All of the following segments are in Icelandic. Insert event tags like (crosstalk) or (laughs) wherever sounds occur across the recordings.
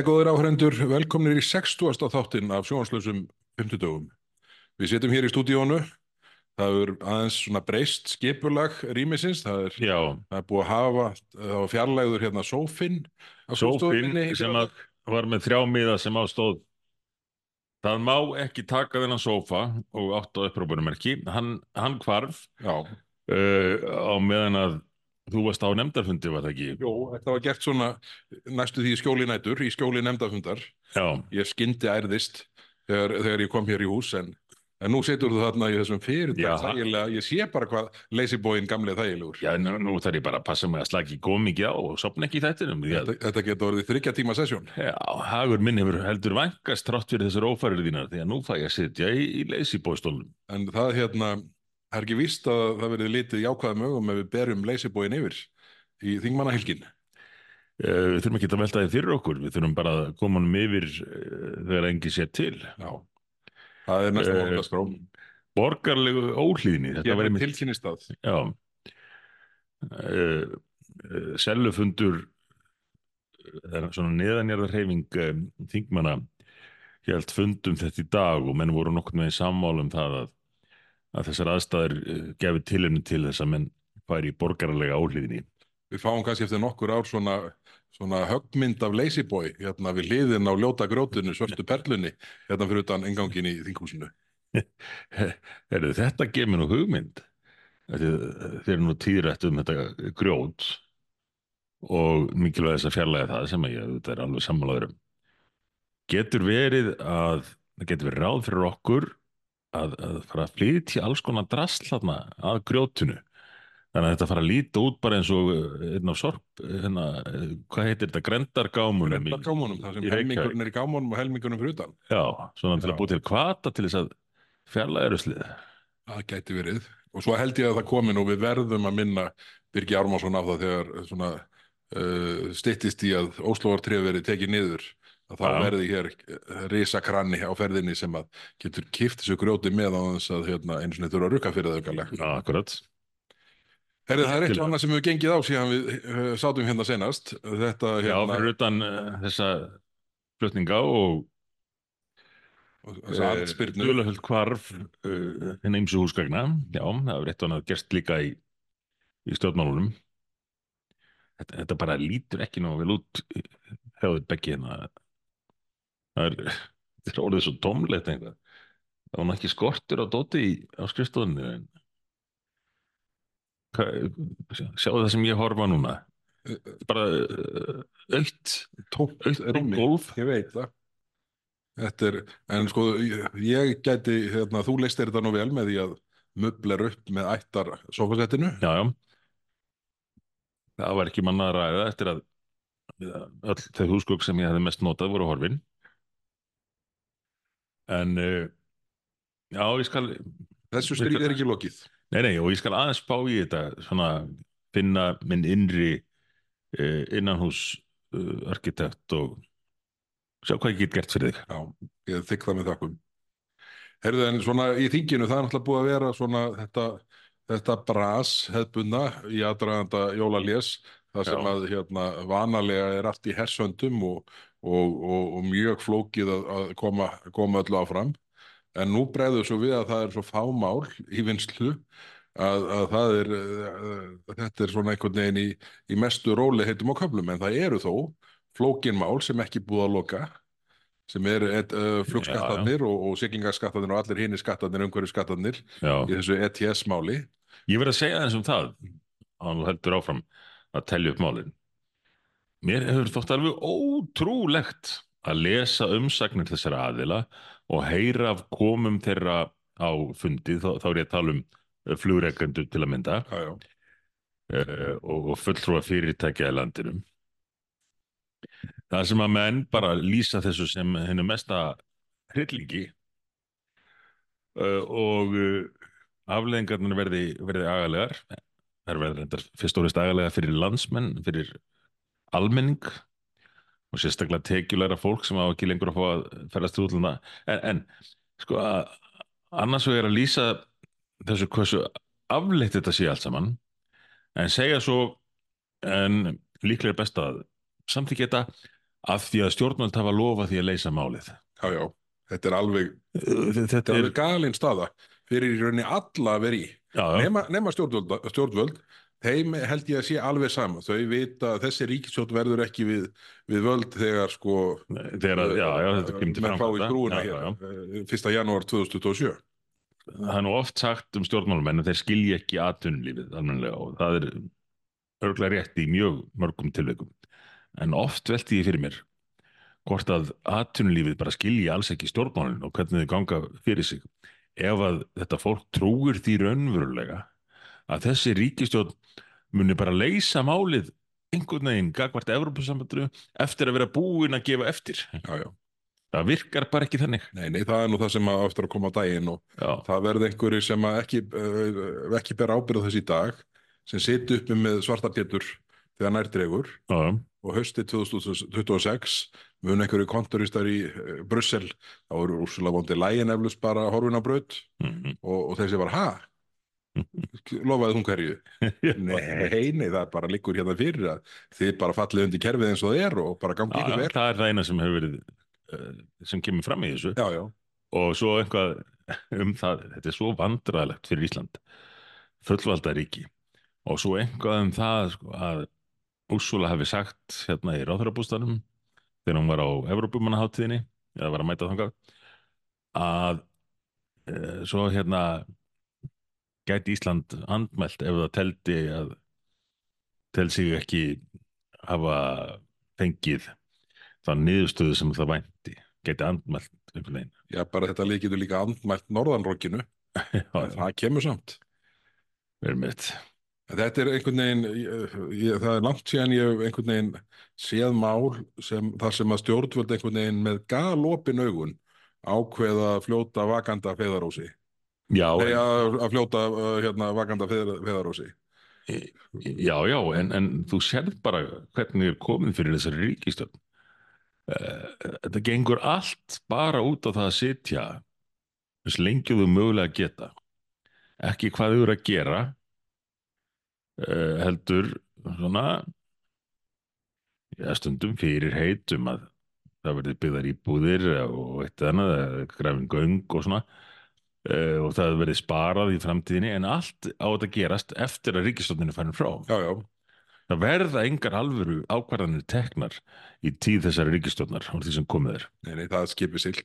Jæja, góður áhrendur, velkomnir í 60. þáttinn af sjónvarslausum 50 dögum. Við sitjum hér í stúdíónu, það er aðeins svona breyst skipulag rýmisins, það er, það er búið að hafa, það var fjarlægur hérna sófinn á sófinn skrifstofunni í sem að var með þrjá miða sem ástóð Það má ekki taka þennan sófa og átt á upprópunumerki hann, hann hvarf Já, uh, á meðan að þú varst á nefndarfundi var það ekki jú, þetta var gert svona næstu því skjóli nætur, í skjóli nefndafundar. Já, Ég skyndi ærðist þegar, þegar ég kom hér í hús, en, en nú setur þú þarna í þessum þægilega, ég sé bara hvað leysibóin gamlega þægilegur. já nú, nú þarf ég bara að passa mig að slagi góð mikið á og sopna ekki í þættinum Þetta, þetta getur orðið þryggja tíma sessjón. Já, hagur minn hefur heldur vængast trátt fyrir þessar ófærir þínar því að nú fæ ég að sitja í, í leysibóistólnum En það hérna, það er ekki víst að það verið litið jákvæðum augum ef við berjum leysibóin yfir í þingmannahylgin. Uh, við þurfum ekki að velta því fyrir okkur, við þurfum bara að koma honum yfir uh, þegar engi sér til. Já, það er næstum Eh, uh, orðaskrá. Borgarlegu óhlýðni, þetta var einmitt, tilkynist að. já, uh, sellufundur, uh, svona neðanjarðar hreyfing uh, þingmanna, held fundum þetta í dag og menn voru nokkurn veginn sammála um það að, að þessar aðstæður uh, gefi tilefni til þess að menn færi í borgarlega óhlýðni. Við fáum kannski eftir nokkur ár svona, svona höggmynd af leysibói hérna við hliðin á ljóta grjótinu, svörstu perlunni, hérna fyrir utan engangin í þinghúsinu. (laughs) Heru, þetta gefur nú hugmynd þeir eru nú tíðrætt um þetta grjót og mikilvæg þess að fjarlæga það sem ég þetta er alveg sammálaður um getur verið að það getur verið ráð fyrir okkur að, að fara að flytja alls konar drastlana að grjótinu þannig að þetta fara að líta út bara eins og uh, einn á sorp hérna, uh, hvað heitir þetta, grendargámunum í- Þetta gámunum, það sem helmingurinn er í gámunum og helmingurinn fyrir utan. Já, svona til að búið til kvata til þess að fjarlæga ruslið Það gæti verið. Og svo held ég að það komi nú, við verðum að minna Birgi Ármansson af það þegar svona uh, styttist í að Óslóartref verið tekið niður. Að þá Já. verði hér risakranni á ferðinni sem að getur kift þessu grjóti með á þess að hérna, einu sinni þurfa að rukka fyrir aukalega. Já, akkurat Herri, það er eitt annað sem við gengið á síðan við uh, sátum hérna senast. Þetta Já, hérna, fyrir utan uh, þessa flutninga og andspyrnu. dölahöld hvarf uh, eimsu húsgagna. Já, það hefur eitt og annað gerst líka í, í stjórnmálunum. Þetta, þetta bara lítur ekki ná vel út hefur beggi hérna. Það er, er orðið svo tómlegt einhvað. Það var nú ekki skortur á dóti á skrifstofunni sjáðu það sem ég horfa núna bara aukt Tómt gólf Ég veit það. Þetta er, en sko, ég, gæti, hérna, þú leistir þetta nú vel með því að möbler upp með ættar sofasettinu. Já, já. Það var ekki manna að ræða eftir að öll þau húsgögg sem ég hefði mest notað voru horfin. En uh, já, ég skal, Þessu stríð er ekki lokið. nei, nei, og ég skal aðeins spá í þetta, svona finna minn innri uh, innanhús uh, arkitekt og sjá hvað ég get gert fyrir þig. Já, ég þykk það með þakkum. Herðu, en svona í þinginu, það er náttúrulega búið að vera svona þetta, þetta bras hefðbunna í aðdraganda jólalés, það sem Já. að hérna vanalega er allt í hersöndum og, og, og, og mjög flókið að, að koma, koma öllu áfram. En nú bregður svo við að það er svo fámál í vinslu að, að það er, uh, þetta er svona einhvern veginn í, í mestu róli heitum á köflum, en það eru þó flókin mál sem ekki búið að loka sem eru uh, flugskattarnir og, og siglingarskattarnir og allir hinni skattarnir, umhverju skattarnir í þessu ETS-máli. ég verð að segja þess um það að hann heldur áfram að telja upp málin. Mér hefur þótt alveg ótrúlegt að lesa umsagnir þessara aðila og heyra af komum þeirra á fundi, þá, þá er ég að tala um flugreikendur til að mynda Já, já. uh, og, og fulltrúa fyrirtækja í landinu. Það sem að menn bara lýsa þessu sem hennu mesta hryllingi uh, og uh, afleðingarnir verði, verði agalegar. Það er verið fyrst og reist agalega fyrir landsmenn, fyrir almenning og sérstaklega tekjulegra fólk sem á ekki lengur að fá að ferðast útlanda. En, en sko að annars vegar að lýsa þessu hversu afleitt þetta sé allt saman en segja svo en líklega er best að samþykja þetta af því að stjórnvöld hafa lofað því að leysa málið. Já, já, þetta er alveg, Þetta er alveg galin staða fyrir í rauninni alla að vera í. Nema, nema stjórnvöld, stjórnvöld, þeim held ég að sé alveg sama. Þau vita að þessi ríkisstjórn verður ekki við, við völd þegar sko þegar að, já, já, þetta kemur til framkvæmda. eh, 1. janúar 2027. það er nú oft sagt um stjórnmálamenn að þeir skilji ekki almennilega og það er örglega rétt í mjög mörgum tilveikum en oft velti ég fyrir mér hvort að atvinnulífið bara skilji alls ekki stjórnmálin og hvernig þau ganga fyrir sig ef að þetta fólk trúir því raunverulega að þessi ríkistjórn muni bara leysa málið einhvern veginn gagvart Evrópusambandinu eftir að vera búin að gefa eftir Já, já. það virkar bara ekki þannig Nei, nei, það er nú það sem að eftir að koma á daginn og já, það verði einhverju sem ekki, uh, ekki ber ábyrð þessi dag sem siti uppi með svarta pétur þegar nær dregur já, já. og hösti 2026 mun einhverju kontoristar í uh, Brussel, þá eru úrsula vondi lægin eflust bara horfin á braut Mhm. og, og þessi var, ha? (laughs) Lofaði hún hverju? (laughs) Nei, nei, það bara liggur hérna fyrir að þið bara fallið undir kerfið eins og það er og bara gangi ykkur vel. það er það eina sem hefur verið uh, sem kemur fram í þessu Já, já, og svo eitthvað um það þetta er svo vandræðilegt fyrir Ísland fullvalda ríki og svo eitthvað um það sko, að Úrsula hafi sagt hérna í ráðherrabústanum þegar hún var á Evrópumannaháttíðinni eða var að mæta þangað að uh, svo hérna gæti Ísland andmælt ef það teldi að tel sig ekki hafa fengið þann niðurstöðu sem það vænti gæti andmælt einhvern veginn já, bara þetta lið getur líka andmælt norðanrokkinu, (laughs) það kemur samt. verið mitt Þetta er einhvern veginn, ég, það er langt síðan ég hef einhvern veginn séð mál sem, þar sem að stjórnvöld einhvern veginn með galopin augun ákveða fljóta vakanda feðarósi. En, að, að fljóta uh, hérna, vakanda feðar, feðarósi. já, já en, en þú sérð bara hvernig er komin fyrir þessari ríkistjörn Þetta gengur allt bara út á það að sitja þess lengi þú mögulega geta. Ekki hvað þau eru að gera uh, heldur svona já, stundum fyrir heitum að það verði byggðar íbúðir og eitt eða annað, grafin göng og svona uh, og það verði sparað í framtíðinni en allt á þetta gerast eftir að ríkistofninu færin frá. Já, já, Það verða engar alvöru ákvarðanir teknar í tíð þessari ríkistofnar og því sem komið er. nei, nei, það skipið silt.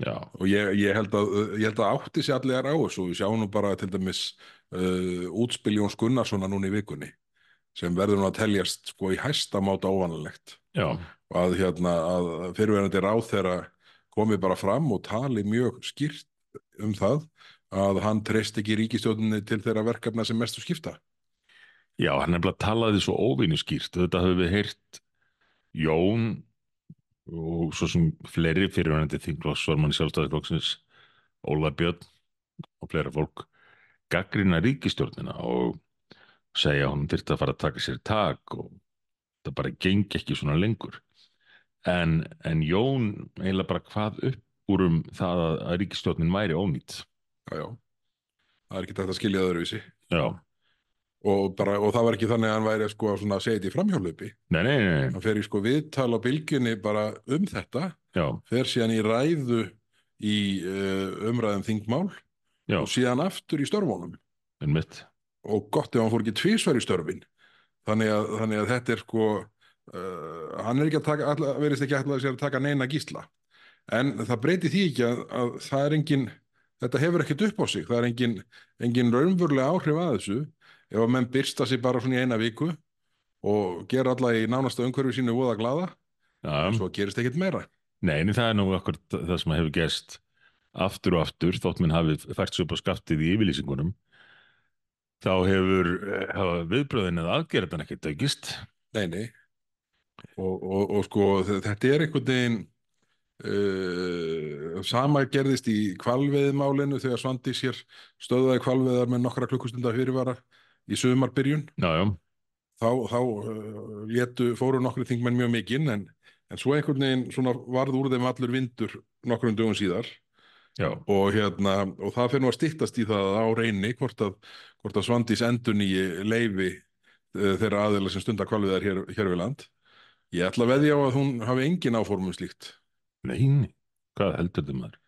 Já, Og ég, ég, held að, ég held að átti sér allir á þessu og við sjáum nú bara til dæmis uh, útspil Jóns Gunnarssona núna í vikunni sem verður nú að teljast sko í hæsta máta óvanalegt. og að, hérna, að fyrirverandi ráðherra komi bara fram og tali mjög skýrt um það að hann treyst ekki ríkistjóðinni til þeirra verkefna sem mestu skipta. já, hann er bara talaði svo óvinnu skýrt. Þetta höfum við heyrt Jón og svo sem fleiri fyrirvænandi þingflokksformann sjálfstæðisflokksins Óla Björn og fleira fólk gaggrina ríkistjórnina og segja hún þyrfti að fara að taka sér tak og það bara gengi ekki svona lengur. En, en Jón eiginlega bara hvað upp úr um það að, að ríkistjórnin væri ónýtt. Já, já. Það er ekki þetta að skilja öðruvísi. Já, Og, bara, og það var ekki þannig að hann væri sko, að segja þetta í framhjálpupi. nei, nei, nei. Hann fer í sko, viðtal á bylgjunni bara um þetta, já, fer síðan í ræðu í uh, umræðum þingmál já, og síðan aftur í mitt. og gott ef hann fór ekki tvísvar í störfin þannig að, þannig að þetta er sko uh, hann er ekki að taka alla, verðist ekki alltaf að taka neina gísla en það breyti því ekki að, að það er engin þetta hefur ekkert upp á sig. Það er engin, engin raunverulega áhrif að þessu. Ef að menn byrsta sig bara svona í eina viku og gera alla í nánasta umhverfi sínu voða glada Já, svo gerist ekkert meira. Nei, en það er nú okkur það sem hefur gerst aftur og aftur, þótt minn hafi fært svo upp á skaftið í yfirlýsingunum. Þá hefur eh, viðbröðin eða aðgerðan ekkert aukist. Nei, nei. Og, og, og sko þe- þetta er einhvern veginn uh, sama gerðist í kvalveiðmálinu þegar Svandi sér stöðaði kvalveiðar með nokkra klukkustundar fyrirvara í já, Þá, þá uh, létu, fóru nokkru þingmenn mjög mikinn en, en svo einhvern veginn varð úr þeim allur vindur nokkrum dögum síðar. Og, hérna, og það fyrir nú að styttast í það á reyni hvort að, hvort að Svandís endun í leifi uh, þeirra aðeila sem stundar kvalviðar hér, hér við land. Ég ætla að veðja á að hún hafi engin áformum slíkt. Nei, nei, hvað heldur þið maður?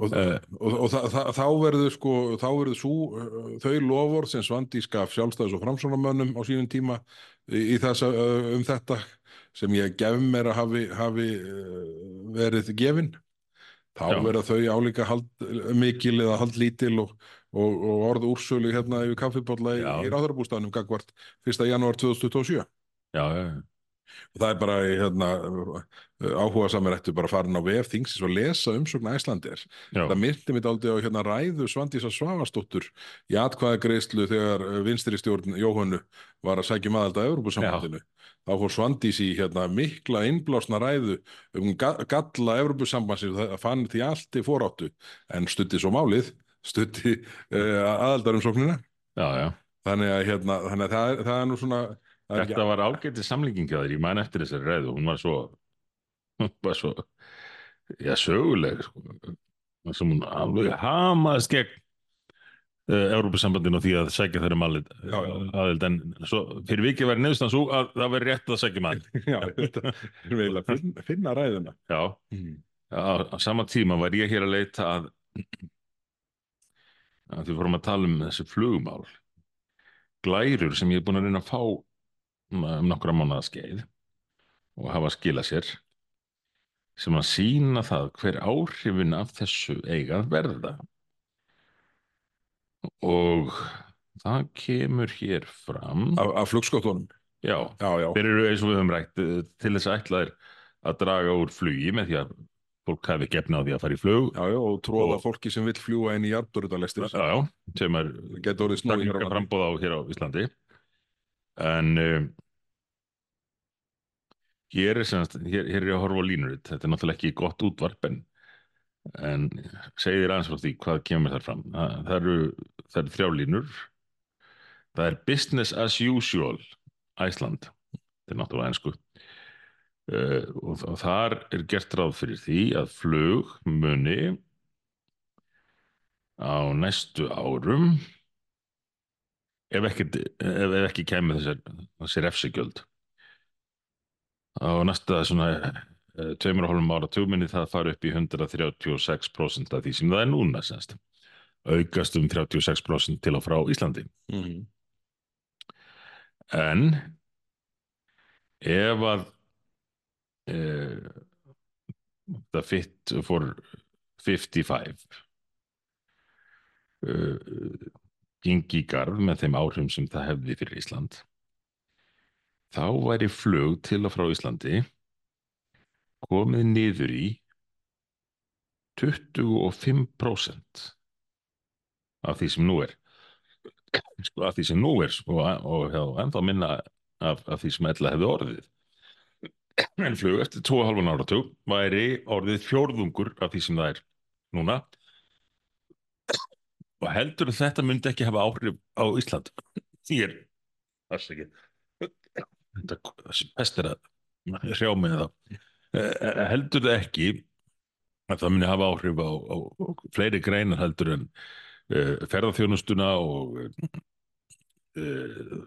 Og, Eh. og, og þa þa þá verður sko, þá verður svo, uh, þau lofur sem Svandís gaf sjálfstæðis og framsónamönnum á sínum tíma í, í þessa, uh, um þetta sem ég gef mér að hafi, hafi uh, verið gefin. Þá Já. verða þau álíka mikil eða haldlítil og, og, og orð úrsölu hérna yfir kaffibólla í, í ráðarbústafnum gagvart 1. janúar 2027. Já, já, já. Og það er bara hérna, áhuga samir ættu bara að fara inn á VF Þingsins og lesa umsögn Æslandir. Það myndi mitt aldrei á hérna ræðu Svandísa Svavastóttur í atkvæðagreislu þegar vinstri stjórn Jóhannu var að sækja maðalda að Evropasambandinu. Þá fór Svandís í hérna mikla innblásna ræðu um ga galla og það fann því allt í foráttu en stutti svo málið, stutti uh, aðaldarumsóknina. já, já. Þannig að hérna, þannig að það, það er nú svona Þetta var ágætið samlíking hjá þér, ég man eftir þessari ræðu, hún var svo, hún var svo, já, söguleg, sko, Það sem hún alveg hamaðist gegn uh, Európusambandinu og því að sækja þeirra Já, já. aðild, en svo fyrir vikið væri neðustan svo að það væri rétt að sækja mál. (laughs) Já, þetta er eiginlega að finna, finna ræðuna. Já, á, á sama tíma var ég hér að leita að, að því vorum að tala um þessi flugmál, glærur sem ég er búin að reyna að fá um, um nokkra mánuða skeið og hafa skilað sér sem að sína það hver áhrifin af þessu eiga að verða og það kemur hér fram Af, af flugskottunum. já, þeir eru eins og við höfum rætt eh, til þess að ætlaðir að draga úr flugi með því að fólk hafi gefna á því að fara í flug Já, já, og tróða Og- fólki sem vill fljúa inn í jarðbörðalestir. já, já, sem er landi. frambóð á hér á Íslandi en um, hér er semast, hér, hér er ég að horfa á línurit þetta er náttúrulega ekki gott útvarp en, en segir aðeins frá því hvað kemur þar fram. Það, það eru, það eru þrjá línur. Það er business as usual Æsland þetta er náttúrulega ensku. Uh, og, og þar er gert ráð fyrir því að flug muni á næstu árum ef ekki, ef, ef ekki kemur þessar, þessi refsigjöld á næsta svona eh, tveimur og hálfum ára tugminni það fara upp í 136% af því sem það er núna semst. aukast um 36% til og frá Íslandi Mhm. en ef að e, það fit for 55 e, gengi í garð með þeim áhrifum sem það hefði fyrir Ísland. Þá væri flug til og frá Íslandi komið niður í 25% af því sem nú er. Sko, af því sem nú er sko, og já, ennþá minna af, af því sem ella hefði orðið. En flug eftir 2,5 áratug væri orðið fjórðungur af því sem það er núna og heldur þetta myndi ekki hafa áhrif á Ísland? (laughs) Því er þetta þessi pest er að hrjá mig það Eh, heldur það ekki að það muni hafa áhrif á, á, á fleiri greinar heldur en uh, ferðarþjónustuna og uh,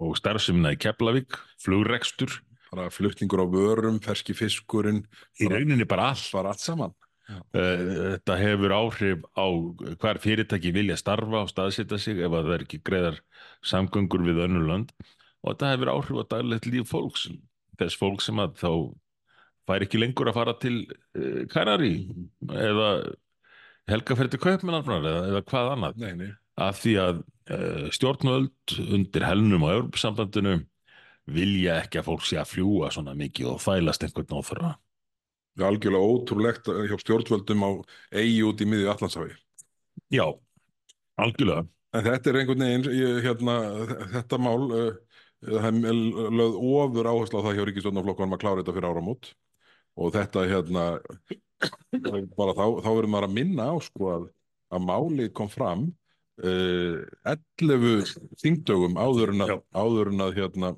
og starfsemina í Keflavík, flugrekstur. Bara flutningur á vörum, ferski fiskurinn, í rauninni bara allt. bara allt saman. Eh, Þetta hefur áhrif á hvar fyrirtæki vilja starfa og staðsetja sig ef að það er ekki greiðar samgöngur við önnur lönd og þetta hefur áhrif á daglegt líf fólks þess fólk sem að þá fær ekki lengur að fara til uh, Kanari eða helgaferð til Kaupmannafnar eða, eða hvað annað Nei, nei. af því að uh, stjórnvöld undir helnum á Evropasambandinu vilja ekki að fólk sé að fljúa svona mikið og þælast einhvern óþurra. Það er algjörlega ótrúlegt hjá stjórnvöldum á eigi út í miðju Allandshafi. Já, algjörlega. En þetta er einhvern veginn, hérna, þetta mál, uh, það er lögð ofur áherslu á það hjá ríkistjórnarflokkanum að klára þetta fyrir áramót og þetta hérna, bara þá, þá verður maður að minna á sko að, að málið kom fram uh, 11 þingdögum áður en að, áður en að hérna,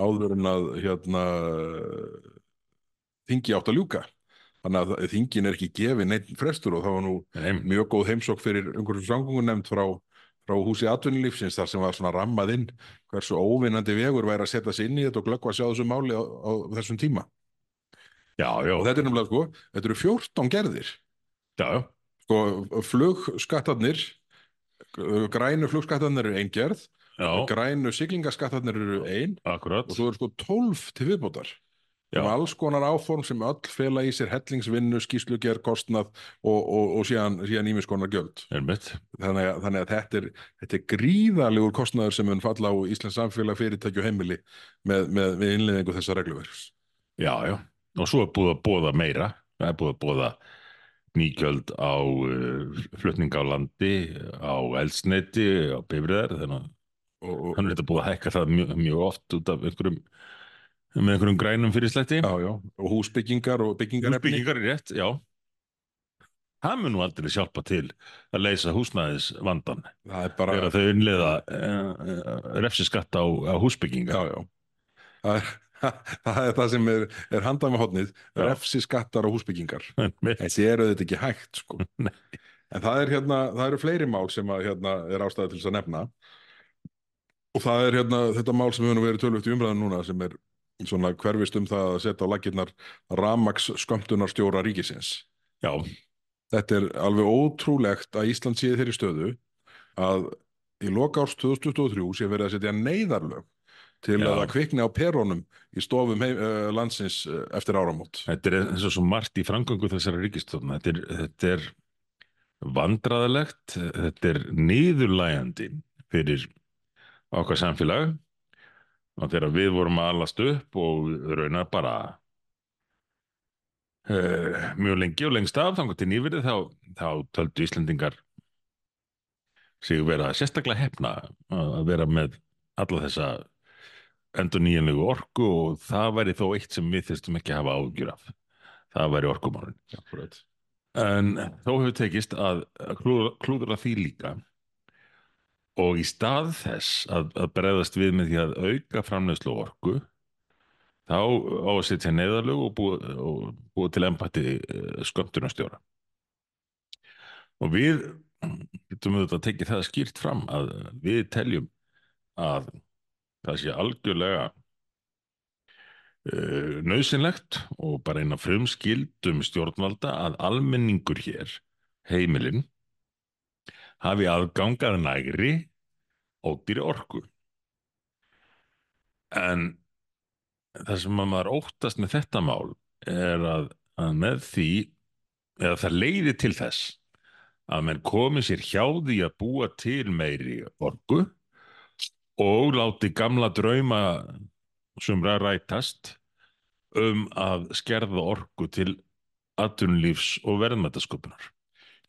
áður en að hérna, þingi átt að ljúka. Þannig að þingin er ekki gefin neitt frestur og það var nú Nei, mjög góð heimsók fyrir umhverfis samgöngun nefnd frá, frá húsi atvinnulífsins þar sem var svona rammað inn hversu óvinnandi vegur væri að setja sig inn í þetta og glöggva að sjá þessu máli á, á þessum tíma. Já, já, Og þetta er nefnilega sko, þetta eru 14 gerðir. já, já, Sko, flugskattarnir, grænu flugskattarnir eru ein gerð, já, grænu siglingaskattarnir eru ein akkurat. og svo eru sko 12 til viðbótar. Um alls konar áform sem öll fela í sér hellingsvinnu, skýsluger, kostnað og, og, og síðan, síðan ímis konar gjöld. Einmitt. Þannig að, þannig að þetta, er, þetta er gríðalegur kostnaður sem mun falla á Íslands samfélag, fyrirtæki og heimili með, með, með innleðingu þessa regluverks. Já, já. Og svo er búið að bóða meira. Það er búið að bóða nýgjöld á uh, flutning á landi, á eldsneiti, á bifriðar. Þannig að hann er þetta búið að hækka það mjög, mjög oft út af einhverjum, með einhverjum grænum fyrirslætti. já, já, og húsbyggingar og byggingarefni. Húsbyggingar er rétt, já. Það mun nú aldrei hjálpa til að leysa húsnæðis vandan Það er bara, þegar þau innleiða uh, uh, refsiskatt á, á húsbyggingar. já, já. Það er, (laughs) það er það sem er, er handað með hodnið, Já. refsi skattar og húsbyggingar. (laughs) Þessi eru þetta ekki hægt, sko. (laughs) En það, er, hérna, það eru fleiri mál sem að, hérna, er ástæða til þess að nefna. Og það er hérna, þetta mál sem hefur verið tölvögt í umræðan núna sem er svona hverfist um það að setja á lakirnar ramaks skömmtunarstjóra ríkisins. Já, Þetta er alveg ótrúlegt að Ísland sé þeirri stöðu að í loka árs 2023 sé verið að setja neyðarlög til Já. að það kvikni á perónum í stofum heim, uh, landsins uh, eftir áramót. þetta er eins og svo margt í framgöngu þessara ríkistofna. Þetta er, þetta er vandræðalegt, þetta er niðurlægandi fyrir okkar samfélag og þegar við vorum að alast upp og raunar bara uh, mjög lengi og lengst af þannig til nýverið þá, þá töldu Íslendingar sig vera sérstaklega hefna að vera með alla þessa endur nýjanlegu orku og það væri þó eitt sem við þyrstum ekki að hafa ágjur af. Það væri orkumálun. Akkurat. En þó hefur tekist að klúðra því líka og í stað þess að, að bregðast við með því að auka framleiðslu á orku þá á að setja neðalög og búa, og búa til embætti skömmtunarstjóra. Og við getum auðvitað að tekið það skýrt fram að við teljum að það sé algjörlega uh, nöðsynlegt og bara eina frumskildum stjórnvalda að almenningur hér, heimilin, hafi aðgangað nægri ódýri orku. En það sem að maður óttast með þetta mál er að, að með því, eða það leiði til þess að menn komi sér hjá því að búa til meiri orku og láti gamla drauma sumra rætast um að skerða orku til atvinnulífs og verðmætasköpunar.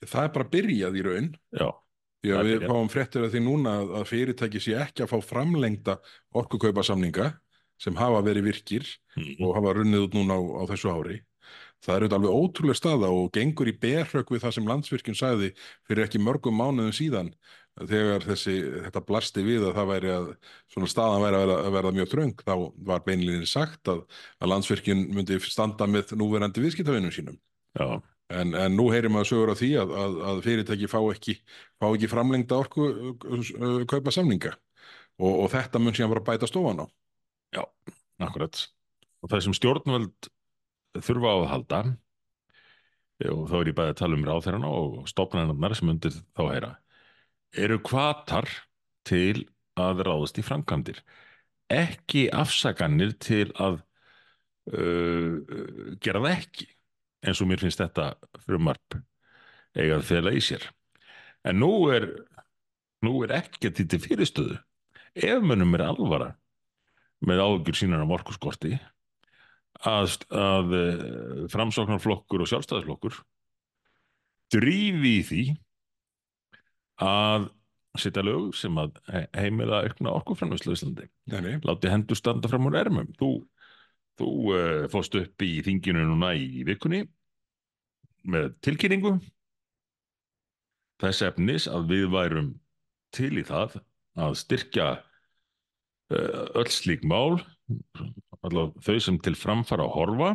Það er bara byrjað í raun. Já, Að er við fáum fréttir af því núna að- að fyrirtæki sé ekki að fá framlengda orkukaupasamninga sem hafa verið virkir mm. og hafa runnið út núna á, á þessu ári. Það er auðvitað alveg ótrúlega staða og gengur í berhögg við það sem landsvirkjun sagði fyrir ekki mörgum mánuðum síðan þegar þessi, þetta blasti við að það væri að svona staðan væri að að verða mjög þröng þá var beinlinni sagt að, að landsvirkjun myndi standa með núverandi viðskiptavinnum sínum. já, En, en nú heyrir maður sögur af því að, að, að fyrirtæki fá ekki, fá ekki framlengda orku kaupa samninga og, og þetta mun síðan bara bæta stofan á. já, akkurat. Og það sem stjórnvöld þurfa á að halda, og þá er ég bæði að tala um ráðherrana og stofnarnar sem undir þá heyra, eru kvatar til að ráðast í framkvæmdir. Ekki afsakanir til að uh, gera það ekki, eins og mér finnst þetta frumarp eiga að fela í sér. En nú er, nú er ekkert því til fyrirstöðu. Ef mönnum er alvara með áhugjur sínar af orkuskorti að, að eh, framsóknarflokkur og sjálfstæðisflokkur drífi í því að setja lög sem að he- heimila aukna orkuframvæslu á Íslandi. Láti hendur standa fram úr ermum. Þú, þú uh, fórst upp í þinginu núna í vikunni með tilkynningu þess efnis að við værum til í það að styrkja uh, öll slík mál allavega þau sem til framfara að horfa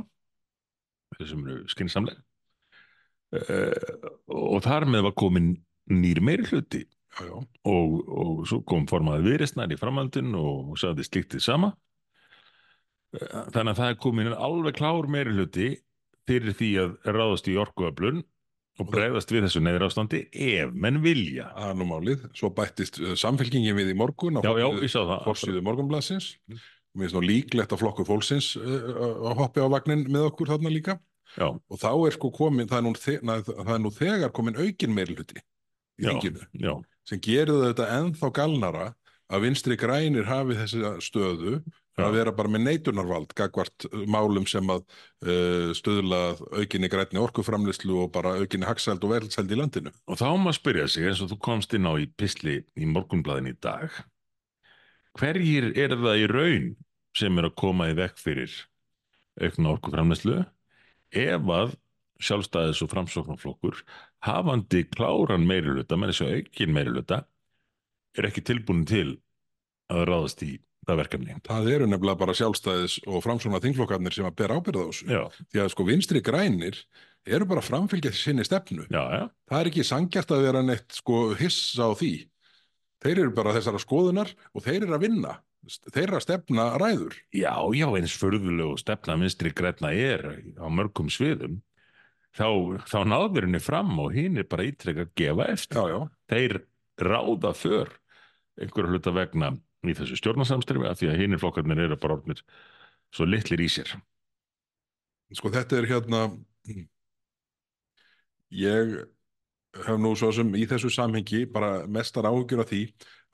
þau sem eru skynnsamleg uh, og þar með var komin nýr meiri hluti já, já. og, og svo kom formaður viðreistnar í framhaldin og sagði slíktið sama þannig að það er komin alveg klár meiri hluti fyrir því að ráðast í orkuöflun og bregðast við þessu neyðrástandi ef menn vilja Það er nú málið. Svo bættist uh, samfélkingin við í morgun á forsíðu morgunblassins. Mér finnst nú líklegt að flokkur fólksins uh, að hoppi á vagnin með okkur þarna líka. Já, Og þá er sko komin, það er nú, þe na, það er nú þegar komin aukin meiri hluti í já, sem gerir þetta ennþá galnara að vinstri grænir hafi þessi stöðu. Að vera bara með neitunarvald gagvart uh, málum sem að uh, stöðla aukinni grænni orkuframlislu og bara aukinni hagsæld og verðsæld í landinu. og þá má spyrja sig eins og þú komst inn á í pisli í morgunblæðin í dag hverjir er það í raun sem er að koma í vekk fyrir aukna orkuframneslu ef að sjálfstæðis og framsóknarflokkur hafandi kláran meiriluta, með þessu aukin meiriluta er ekki tilbúin til að ráðast í það verkefni Það eru nefnilega bara sjálfstæðis og framsóna þingflokkarnir sem að bera ábyrða á þessu. Já, Því að sko vinstri grænir eru bara framfylgjað sinni stefnu. já, já, Það er ekki sangjart að vera neitt sko hissa á því. Þeir eru bara þessara skoðunar og þeir eru að vinna. Þeirra stefna ræður. já, já, eins förðulegu stefna vinstri græna er á mörgum sviðum þá, þá náður henni fram og hinn er bara ítrekka að gefa eftir. Já, já. Þeir ráða för einhverju hluta vegna í þessu stjórnarsamstyrfi af því að hinn flokkarnir eru bara orðnir svo litlir í sér. Sko þetta er hérna, ég hef nú svo sem í þessu samhengi bara mestar áhugjur af því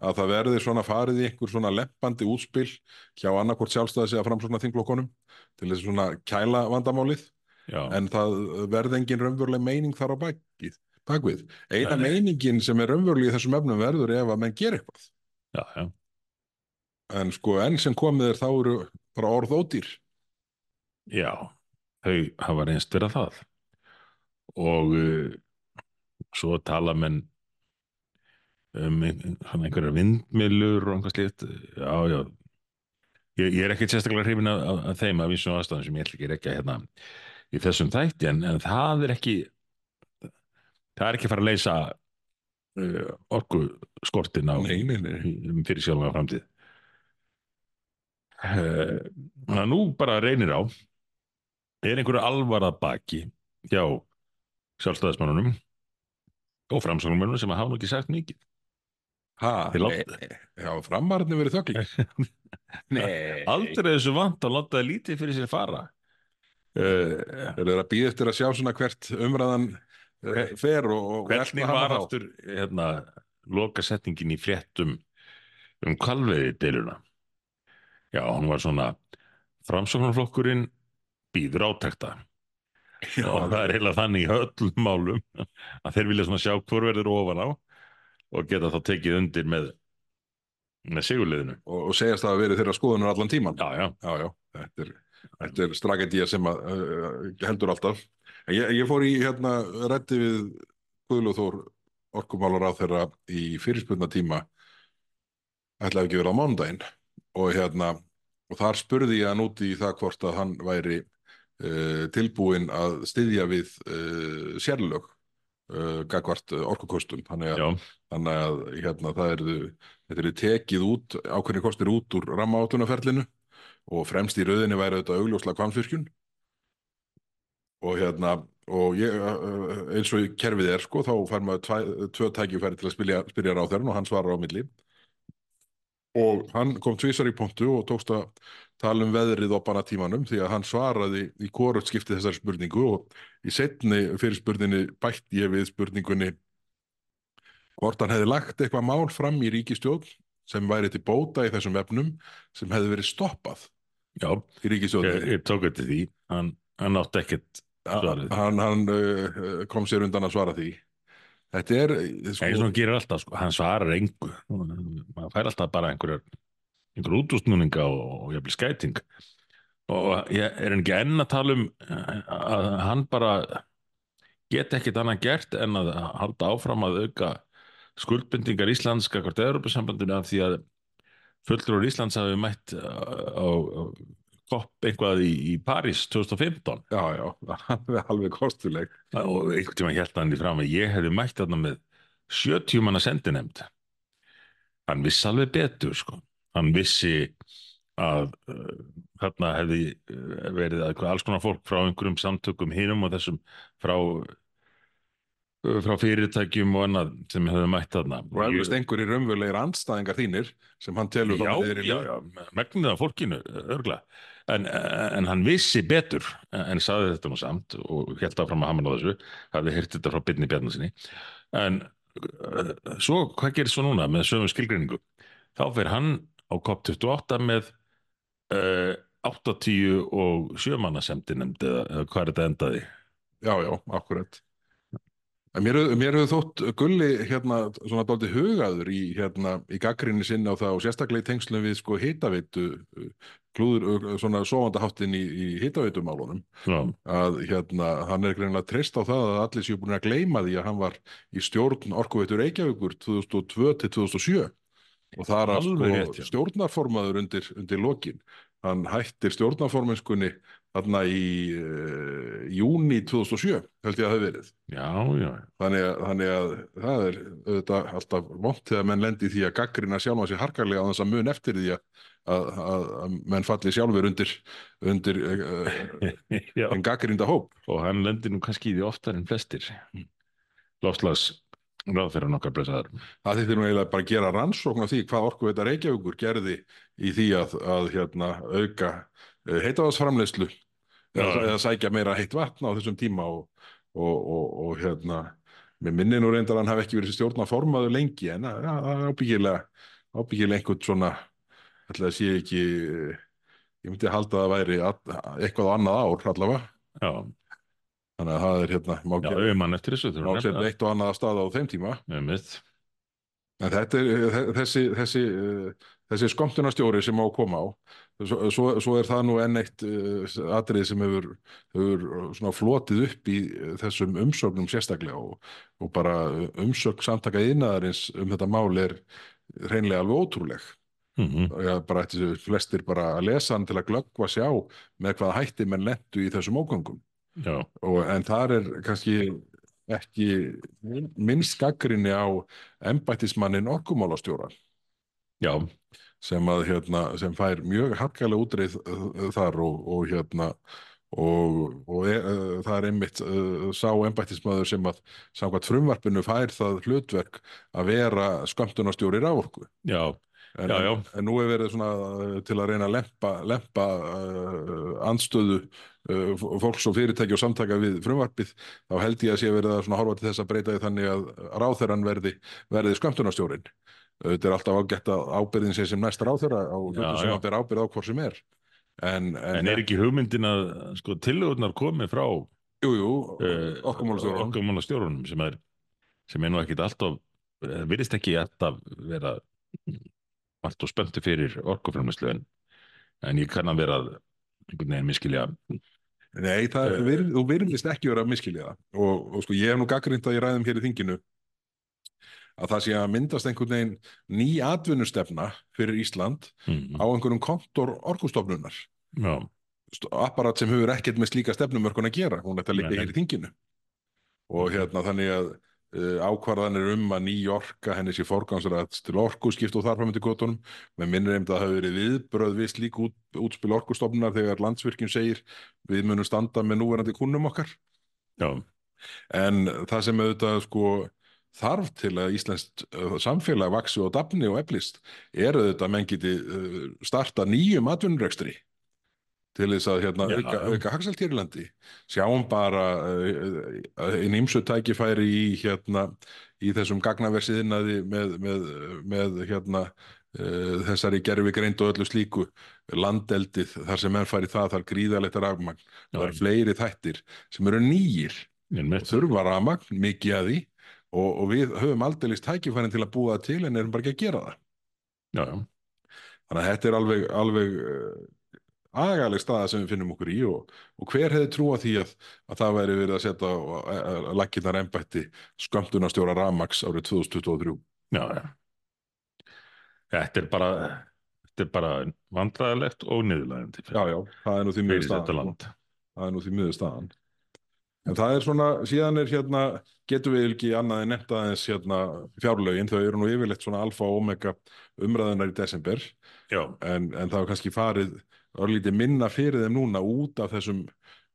að það verði svona farið í einhver svona leppandi útspil hjá annarkvort sjálfstæðis eða framsóknar þinglokkonum til þessu svona kæla vandamálið Já, en það verði engin raunveruleg meining þar á bakið, bakvið. Eina meiningin sem er raunveruleg í þessum efnum verður ef að menn gera eitthvað. já, já, En sko enn sem komið er þá eru bara orð ódýr. já, þau hafa reynst vera það. Og uh, svo tala menn um ein- svona einhverjar vindmilur og einhvað slíkt. Já, já, ég, ég er ekki sérstaklega hrifin af, af, af þeim af vissum aðstæðum sem ég ætla ekki rekja hérna í þessum þætti, en, en það er ekki, það er ekki að fara að leysa uh, orku skortin á Nei, nei, nei. um fyrir sjálfum að framtíð. Eh, Þannig að nú bara reynir á er einhverju alvarað baki hjá sjálfstæðismannunum og framsóknumennum sem hafa nú ekki sagt mikið. Láta- já, framarðin verið þögling. (laughs) nei. Aldrei þessu vant að láta það lítið fyrir sér fara. Uh, Þeir eru að býða eftir að sjá svona hvert umræðan eh, fer og, og hvernig var aftur hérna, lokasetningin í fréttum um kvalveiði deiluna? Já, hún var svona framsóknarflokkurinn býður átekta. Já, og það er heila þannig í öllum málum að þeir vilja svona sjá hvor verður ofan á og geta þá tekið undir með með sigurliðinu og, og segjast það að verið þeirra skoðunar allan tíman. já, já, Já, já, þetta er, þetta er strategía sem að, uh, heldur alltaf. Ég, ég fór í hérna reddi við Guðlúð Þór orkumálar á þeirra í fyrirspunna tíma ætlaði ekki verið á mánudaginn og hérna og þar spurði ég hann út í það hvort að hann væri uh, tilbúinn að styðja við uh, sérlög uh, gagvart uh, orkukostum þannig að, þannig að hérna, það er, þetta er tekið út ákveðni kostir út úr rammaátunaferlinu og fremst í rauðinni væri þetta augljóslega kvamsvirkjun og hérna og ég, eins og kerfið er sko, þá fær maður tvö tækifæri til að spyrja, spyrja ráþærin og hann svarar á milli og hann kom tvisar í pontu og tókst að tala um veðrið á banatímanum því að hann svaraði í hvorut skipti þessari spurningu og í setni fyrir spurninni bætti ég við spurningunni hvort hann hefði lagt eitthvað mál fram í ríkistjórn sem væri til bóta í þessum efnum sem hefði verið stoppað já í ríkistjórninni. ég, ég tók eftir því hann, hann átti ekkert svarið. hann, hann uh, kom sér undan að svara því þetta er eh, eins og hann gerir alltaf, sko, hann svarar engu. Maður fær alltaf bara einhverjar einhver útústnúninga og, og jafnvel skæting. Og ég er ekki enn að tala um eh, að hann bara get ekkit annað gert en að halda áfram að auka skuldbindingar Íslands kakvart Európa-sambandinu af því að fulltrúar Íslands hafi mætt á, á kopp eitthvað í, í París 2015 já, já, (laughs) alveg, alveg kostuleg. Og einhvern tíma held hann í fram að ég hefði mætt þarna með 70 manna sendinemnd hann vissi alveg betur sko. hann vissi að uh, þarna hefði uh, verið eitthvað alls konar fólk frá einhverjum samtökum hinum og þessum frá uh, frá fyrirtækjum og annað sem hefði mætt þarna. Og eflust einhverjir raunverulegir andstæðingar þínir sem hann telur þá niður í já, já, megnið af fólkinu örgla, en, en hann vissi betur en saði þetta nú samt og held áfram að hamna á þessu hafði heyrt þetta frá Byrni Bjarnasinni en uh, svo, hvað gerir svo núna með sömu skilgreiningu? Þá fer hann á COP28 með uh, 80 og 7 manna semdinemnd eða, eða hvað er þetta endaði? Já, já, akkurat. Mér, mér hefur þótt Gulli hérna svona dálítið hugaður í, hérna, í gaggrinni sinni á það og sérstaklega í tengslum við sko hitaveitu, klúður, svona sofandaháttin í, í hitaveitumálunum. já, að hérna, hann er greinlega treyst á það að allir séu búin að gleyma því að hann var í stjórn Orkuveitur Reykjavíkur 2002 til 2007 og það er að sko stjórnarformaður undir, undir lokin. Hann hættir stjórnarforminskunni þarna í uh, júni 2007 held ég að það verið. já, já Þannig að, þannig að það er auðvitað alltaf vont þegar menn lendi í því að gaggrina sjálfa sig harkarlega á þess að mun eftir því að, að, að, að menn falli sjálfur undir, undir uh, en gaggrinda hóp. og hann lendir nú kannski í því oftar en flestir. Lofslags ráðferðan okkar blessaður. Það þýttir nú eiginlega bara að gera rannsókn á því hvað Orkuveita Reykjavíkur gerði í því að, að hérna, auka heitavaðsframleyslu eða, Já. eða sækja meira heitt vatn á þessum tíma og, og, og, og hérna, mér minni nú reyndar hann hafi ekki verið stjórna formaður lengi en það er ábyggilega, ábyggilega einhvern svona, ætla að sé ekki, ég myndi halda að það væri að, eitthvað annað ár allavega, Já, þannig að það er hérna, má má setja eitt og annað að staða á þeim tíma. En þetta er þe- þessi, þessi, uh, þessi skomtunarstjóri sem á að koma á. Svo, svo, er það nú enn eitt atrið sem hefur, hefur flotið upp í þessum umsögnum sérstaklega og, og bara umsögn samtaka yðnaðarins um þetta mál er hreinlega alveg ótrúleg. Mm Já, bara ætti þessu flestir bara að lesa hann til að glöggva sjá með hvaða hætti menn lentu í þessum ógöngum. Já, Og, en þar er kannski ekki minnst gaggrinni á embættismannin orkumálastjóra. Já, sem að hérna, sem fær mjög harkalega útreið þar og, og hérna og, og e, uh, það er einmitt uh, sá embættismadur sem að samkvæmt frumvarpinu fær það hlutverk að vera skömmtunarstjóri rávorku já, en, Já, já. en nú er verið svona uh, til að reyna að lempa, lempa uh, andstöðu uh, f- fólks og fyrirtæki og samtaka við frumvarpið þá held ég að sé verið að svona horfa til þess að breyta því þannig að ráþeran verði, verði skömmtunarstjórin þetta er alltaf ágætt að ábyrðin sé sem næst ráþera á hlutu Já, sem ber ábyrð á hvort sem er. En, en, En er ekki hugmyndin að sko, tillögurnar komi frá jú, orkumálastjóran orkumálastjórunum sem er, sem er nú ekkit alltaf, virðist ekki alltaf vera allt og spöntu fyrir orkuframlæslu en, en ég kann að vera einhvern veginn miskilja Nei, það vir, þú virðist ekki vera að miskilja það. Og, og sko ég hef nú gaggrind að ég ræðum hér í þinginu að það sé að myndast einhvern veginn ný atvinnustefna fyrir Ísland mm, á einhverjum kontor orkustofnunar. Já, apparat sem hefur ekkert með slíka stefnumörkun að gera, hún ætti að nei. hér í þinginu. Og hérna þannig að uh, ákvarðanir um að ný orka henni sé forgangsrætt til orkuskipt og þar fram til kvotunum, með minnir einmitt að það hafi verið viðbröð við slík út, útspil orkustofnunar þegar landsvirkjun segir við munum standa með núverandi kunnum okkar. Já, en það sem auðvitað sko þarf til að Íslands samfélag vaksi og dafni og eflist er auðvitað að menn geti uh, starta nýjum atvinnurekstri til þess að hérna, Já, auka, auka hagsalt hér í landi. Sjáum bara uh, einn ýmsu tækifæri í hérna í þessum gagnaversiðinaði með, með, með hérna uh, þessari gerfi greind og öllu slíku. Landeldið þar sem menn fari það þar gríðalegt rafmagn. Já. það eru fleiri þættir sem eru nýjir þurfa rafmagn, mikið að því og, og við höfum aldeilis tækifærin til að búa það til en erum bara ekki að gera það. Já, já, þannig að þetta er alveg, alveg uh, agaleg staða sem við finnum okkur í og, og hver hefði trúa því að, að það væri verið að setja á lakkinar embætti skömmtunarstjóra rafmags árið 2023 já, já. Þetta er bara þetta er bara vandræðilegt og niðurlægandi Já, já, það er nú því miður staðan. það er nú því miður staðan. En það er svona, síðan er hérna, getum við ekki annað en nefnt aðeins hérna fjárlögin, þau eru nú yfirleitt svona alfa og omega umræðunar í desember, en, en það er kannski farið örlítið minna fyrir þeim núna út af þessum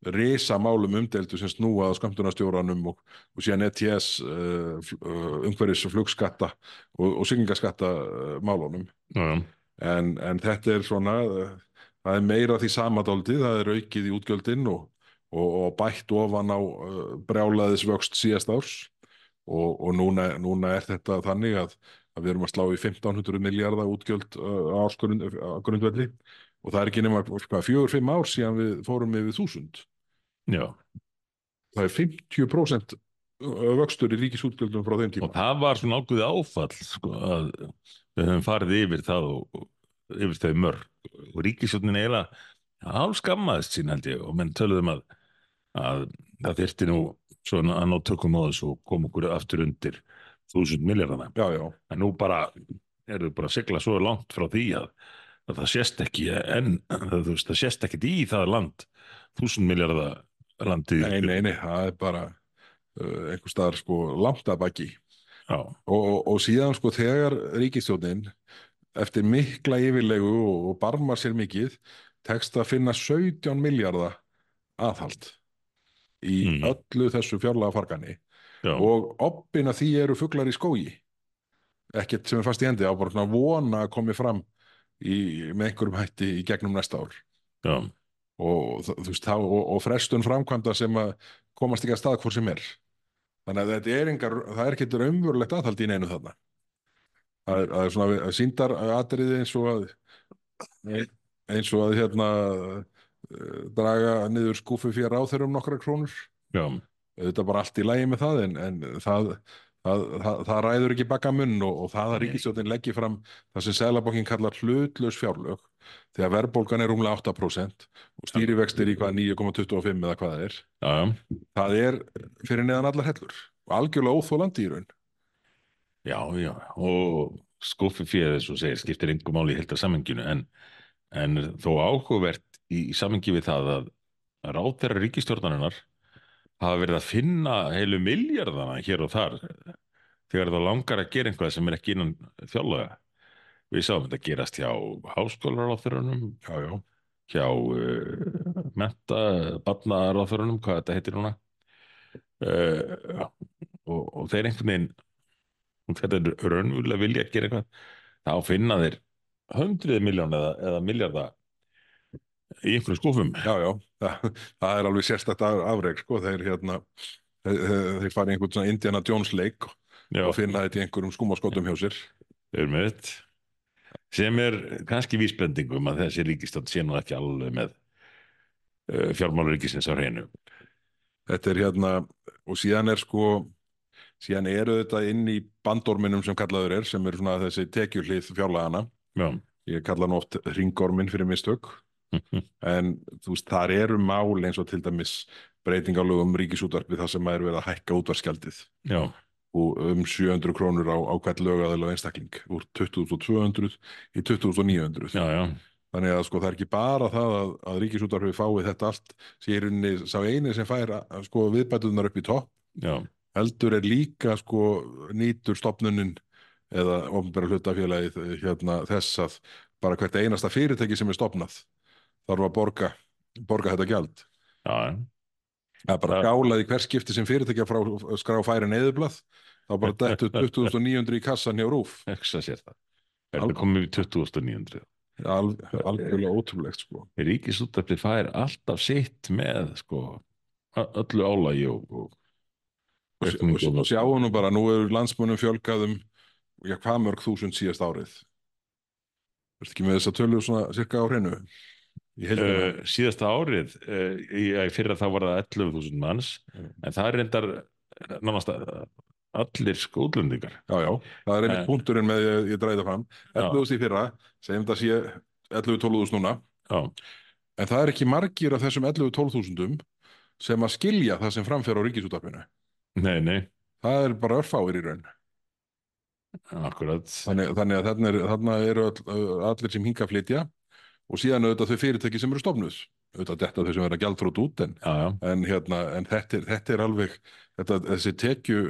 risamálum umdeldu sem snúa að skamtunarstjóranum og, og síðan ETS uh, uh, umhverfis flugskatta og, og siglingaskatta uh, málunum. já, já, En, en þetta er svona, uh, það er meira því samadóldi, það er aukið í útgjöldin og, og, og bætt ofan á brjálaðisvöxt síðast árs. Og, og núna, núna er þetta þannig að, að við erum að slá í 1500 miljardar útgjöld á ársgrundvelli og það er ekki nema hvað, fjögur, fimm ár síðan við fórum yfir þúsund. já. Það er 50% vöxtur í ríkisútgjöldum frá þeim tíma. Og það var svona ákveðið áfall sko, að við höfum farið yfir það og, yfir þau mörg og ríkisjónin eiginlega hálfskammaðist sín held ég og menn töluðum að, að það þyrfti nú svona að ná tökum á þessu og koma okkur aftur undir þúsund miljardana. En nú bara eru bara að sigla svo langt frá því að það sést ekki en það, veist, það sést ekki í það land þúsund miljardar landi. nei, nei, nei, það er bara uh, einhver staðar sko langt að baki. Og, og, og síðan sko þegar ríkistjórnin eftir mikla yfirlegu og, og barmar sér mikið tekst að finna 17 miljardar aðhald í Mm. öllu þessu fjárlega fargani já, og oppin að því eru fuglar í skógi ekkert sem er fast í hendi á bara vona að komi fram í, með einhverjum hætti í gegnum næsta ár. Já, og, þú veist, þá, og, og frestun framkvæmda sem að komast ekki að stað hvort sem er. Þannig að þetta er engar það er ekki raunverulegt aðhald í neinu þarna. Það er, það er svona síndar atriði eins og að eins og að hérna eh, draga niður skúfu fyrir áþeirum nokkra krónur. Já, þetta er bara allt í lægi með það en, en það, það, það, það ræður ekki baka munn og, og það að ríkistjóðin leggji fram það sem Seðlabankin kallar hlutlaus fjárlög þegar verðbólgan er rúmlega 8% og stýrivextir í hvað 9,25 eða hvað það er. Já, það er fyrir neðan allar hellur og algjörlega óþólandi í raun. Já, já, og skuffi fyrir þess og segir skiptir engum máli í heldar samenginu en, en þó áhugavert í, í samengi við það að ráðherra ríkistjórnarinnar hafa verið að finna heilu miljardana hér og þar þegar það langar að gera einhvað sem er ekki innan þjóðlega. Við sáum þetta gerast hjá háskólaráðherrunum, já, já, hjá uh, menta, barnaráðherrunum, hvað þetta heitir núna. Uh, og, og þeir einhvern veginn þetta er raunverulega vilja að gera eitthvað þá finna þeir hundrið miljón eða, eða miljarda í einhverjum skúfum. Já, já. (laughs) Það, það er alveg sérstætt af- afrek sko. þeir, hérna, þeir, fara í einhvern svona Indiana Jones leik Já, og finna þetta í einhverjum skúmaskotum hjá sér. Þeir eru með þetta sem er kannski vísbendingum að þessi ríkistönd sé nú ekki alveg með uh, fjármálur ríkisins á hreinu. Þetta er hérna og síðan er sko síðan eru þetta inn í bandorminum sem kallaður er sem er svona þessi tekjuhlið fjárlagana Já, ég kalla hann oft ringormin fyrir mistök (laughs) en þú veist þar eru mál eins og til dæmis breytingalögum ríkisútvarpi þar sem er verið að hækka útvarskjaldið já, og um 700 krónur á, á hvert lögaðil og einstakling úr 2200 í 2900 já, já, þannig að sko það er ekki bara það að, að ríkisútvarpi fái þetta allt sem inni sá eini sem fær að, sko viðbætunar upp í topp. Heldur er líka sko nýtur stopnunin eða ofnbæra hlutafélagið eh, hérna, þess að bara hvert einasta fyrirtæki sem er stopnað þarf að borga, borga þetta gjald. já, Það er bara gálaði hver skipti sem fyrirtækja frá skrá færi neðublað þá bara dettu 20.900 (laughs) í kassan hjá rúf. það komið við 2900 Al, algjörlega ótrúlegt sko. Ríkisúttarpið fær alltaf sitt með sko öllu álægi og, og Og, sjáum nú bara, nú eru landsmönnum fjölgað um já, hvað mörg þúsund síðast árið. Verður ekki með þess að tölu svona cirka á hreinu? Uh, síðasta árið uh, í, í fyrra þá var það 11.000 manns Mm. en það er reyndar nánast að- allir skóðlendingar Já, já, það er einmitt Eh. punkturinn með ég, ég dræði það fram. Já. 11.000 í fyrra, segjum þetta sé 11-12.000 núna, já, en það er ekki margir af þessum 11-12.000 sem að skilja það sem framfer á ríkisúttarpinu. nei, nei, Það er bara örfáir í raun. akkurat Þannig, þannig að er, þarna eru all, allir sem hinga að flytja og síðan auðvitað þau fyrirtæki sem eru stofnuð. auðvitað detta þau sem vera gjaldfrót út en, já, já, en, hérna, en þetta, er, þetta er alveg þetta, þessi tekju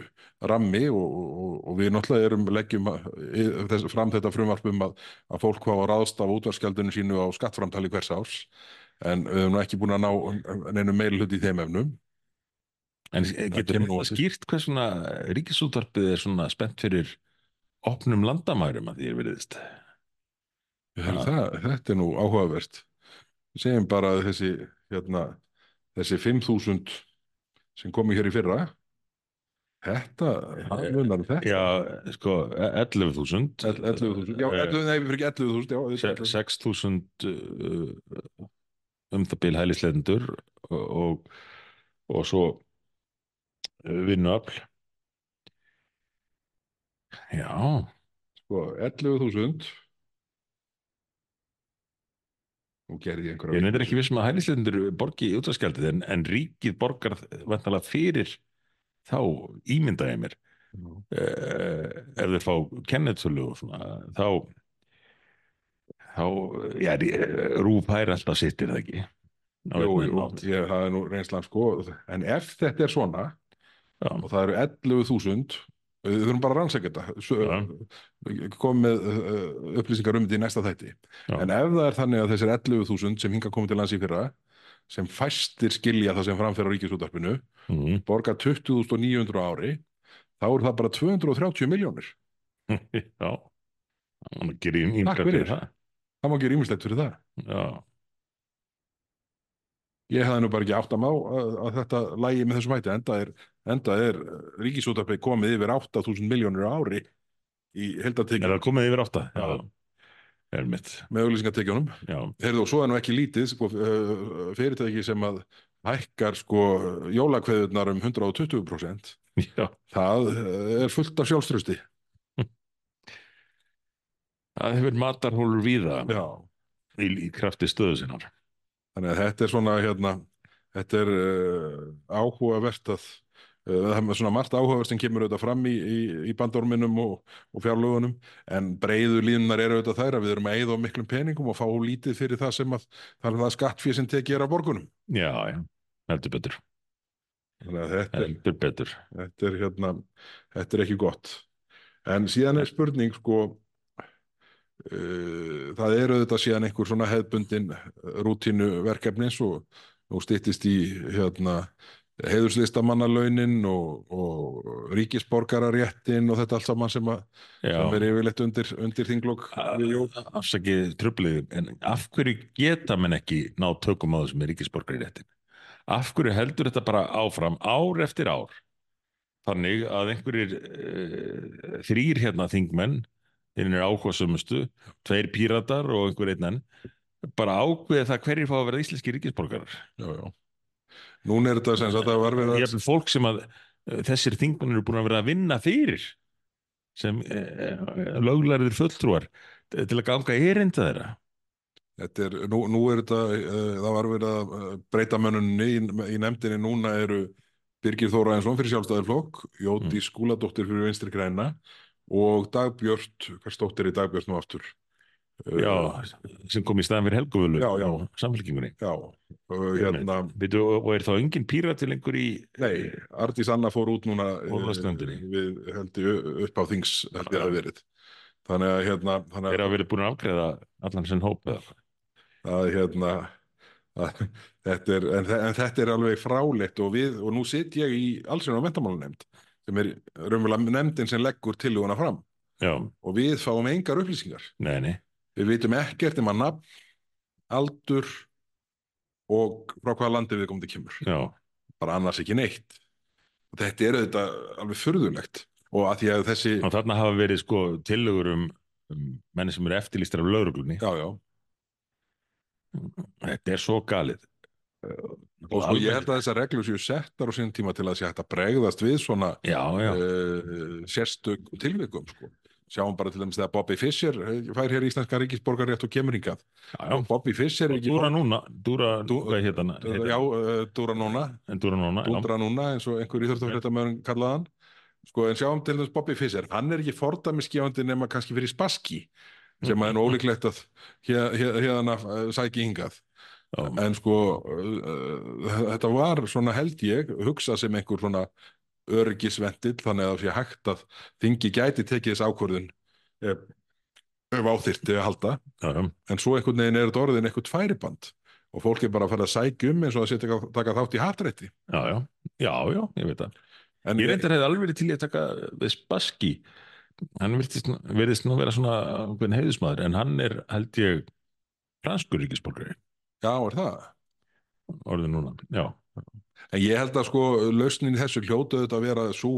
rammi og, og, og við náttúrulega erum leggjum þess, fram þetta frumvarpum að, að fólk hvað að ráðst af útvarskjaldinu sínu á skattframtali hvers árs en við nú ekki búin að ná neinu meilhut í þeim efnum en getur þetta sig. skýrt hvers svona ríkisútvarpið er svona spennt fyrir opnum landamærum að því er veriðist. Það, þetta er nú áhugavert. Segjum bara að þessi hérna, þessi 5.000 sem komi hér í fyrra þetta, það munar um þetta. já, sko, 11.000 El- 11.000, já, Eh, 11, nei, fyrir ekki 11.000 já, se- þetta- 6.000 uh, um það bil hælisleidendur og, og, og svo uh, vinnuafl. Já, sko, 11.000 nú gerði ég ég nefnir ekki vissum að hælisleidendur borgi útvarskjaldið en, en ríkið borgar vantalega fyrir þá ímyndaði mér. Já. uh, ef þeir fá kennetölu og svona þá þá, já, rúf hær alltaf sittir það ekki? Jú, jú, ég, það er nú reynslan sko. En ef þetta er svona Já. og það eru 11.000 við þurfum bara að rannsaka þetta með uh, upplýsingar um þetta í næsta þætti Já. en ef það er þannig að þessir 11.000 sem hinga komið til lands í fyrra sem fæstir skilja það sem framfyrir á ríkisútvarpinu Mhm. borga 20.900 á ári þá eru það bara 230 miljónir (laughs) Já, hann gerir ímyndað Takk fyrir. það. það má ekki rýmislegt fyrir það Já, ég hefði nú bara ekki átt að má að, að þetta lægi með þessum hætti enda er, er ríkisútvarpið komið yfir 8.000 miljónir á ári í er heldatekjum það komið yfir átta? Já. er mitt. með Heyrðu, og svo er nú ekki lítið sko, uh, fyrirtæki sem að hækkar sko jólakveðurnar um 120% já, það uh, er fullt af sjálfströsti það hefur matarhólur víða Já. í, í krafti stöðu sinnar. Þannig að þetta er svona hérna, þetta er uh, áhugavert að uh, það er svona margt áhugavert sem kemur auðvitað fram í, í, í bandorminum og, og fjárlögunum en breiðu línunar eru auðvitað þær að við erum að eyða á miklum peningum og fá lítið fyrir það sem að það er það skattfíð sem tekið er af borgunum Já, já, heldur betur. þetta Heldur betur. þetta er hérna þetta er ekki gott en síðan er spurning sko það eru auðvitað síðan einhver svona hefðbundin rútínu verkefni svo nú styttist í hérna heiðurslista-mannalaunin og, og ríkisborgararéttin og þetta allt saman sem, sem er yfirleitt undir, undir þinglokk afsakið tröflið, en af hverju geta menn ekki ná tökum á þessum ríkisborgari réttin? Af hverju heldur þetta bara áfram ár eftir ár? Þannig að einhverjir uh, þrýr hérna þingmenn, þeir eru ákvæðsumustu, tveir píratar og einhver einn enn, bara ákveða það hverjir fá að vera íslenski ríkisborgarar. Já, já. Núna er þetta sem sagt að það var verið að Ég er fólk sem að uh, þessir þingmenn eru búin að vera að vinna fyrir sem uh, löglærið fulltrúar til að ganga erinda þeirra. Þetta er, nú, nú er þetta, uh, það var verið að uh, breyta mönnunni í, í nefndinni, núna eru Birgir Þóra Ensson fyrir sjálfstæðarflokk, Jóti mm. Skúladóttir fyrir vinstri græna og Dagbjört, hvað stóttir í Dagbjört nú aftur? Uh, Já, sem kom í staðan fyrir Helguvölu já. samfélkingunni. Já, uh, hérna, Veitu, og er þá engin pírat til lengur í nei, Ardís Anna fór út núna uh, við held ég upp á þings held ég að verið. Þannig að hérna, þannig er að verið búin að afgreða allan sinn hóp eða hvað? að hérna að, þetta er, en, en þetta er alveg fráleitt og við, og nú sitt ég í allsinn á mentamálunemnd sem er raunverulega nefndin sem leggur tillöguna fram. Já, og við fáum engar upplýsingar. Nei, nei, við vitum ekkert um að nafn aldur og frá hvaða landi við komum til kemur. Já, bara annars ekki neitt. Og þetta er auðvitað alveg furðulegt. Og að því að þessi og þarna hafa verið sko tillögur um, um menni sem eru eftirlýstir af lauruglunni já, já, þetta er svo galið og sko ég held að þessar reglur séu settar á sín tíma til að sé hægt að bregðast við svona Já, já, uh, sérstök tilvikum sko. sjáum bara til dæmis þegar Bobby Fischer eh, fær hér íslenska ríkisborgarétt og kemur hingað. Já, og Bobby Fischer er ekki Dúra núna, Dúra, Dú- hvað heit hann? já, uh, Dúra núna. En Dúra núna, eins og einhver íþjóðstofréttamöðurinn kallaðan sko en sjáum til dæmis Bobby Fischer hann er ekki fordæmiskefandi nema kannski fyrir spaski sem að er nú ólíklegt að hér- hér- hérna sæki hingað Já, en sko uh, þetta var svona held ég hugsað sem einhver svona öryggisventil þannig að það sé hægt að þingi gæti tekið þess ákvörðun ef, ef áþyrti að halda. Já, en svo einhvern veginn er þetta orðin eitthvað tværiband og fólk er bara að fara að sækja um eins og að setja taka þátt í hartrætti já, já, já, ég veit það. en Ég reyndar hefði alveg verið til að taka við Spassky. Hann virðist, nú- nú vera svona heiðusmaður, en hann er, held ég, franskur ríkisborgari, já, er það orðið núna. Já, En ég held að sko lausnin í þessu hljótu auðvitað að vera svo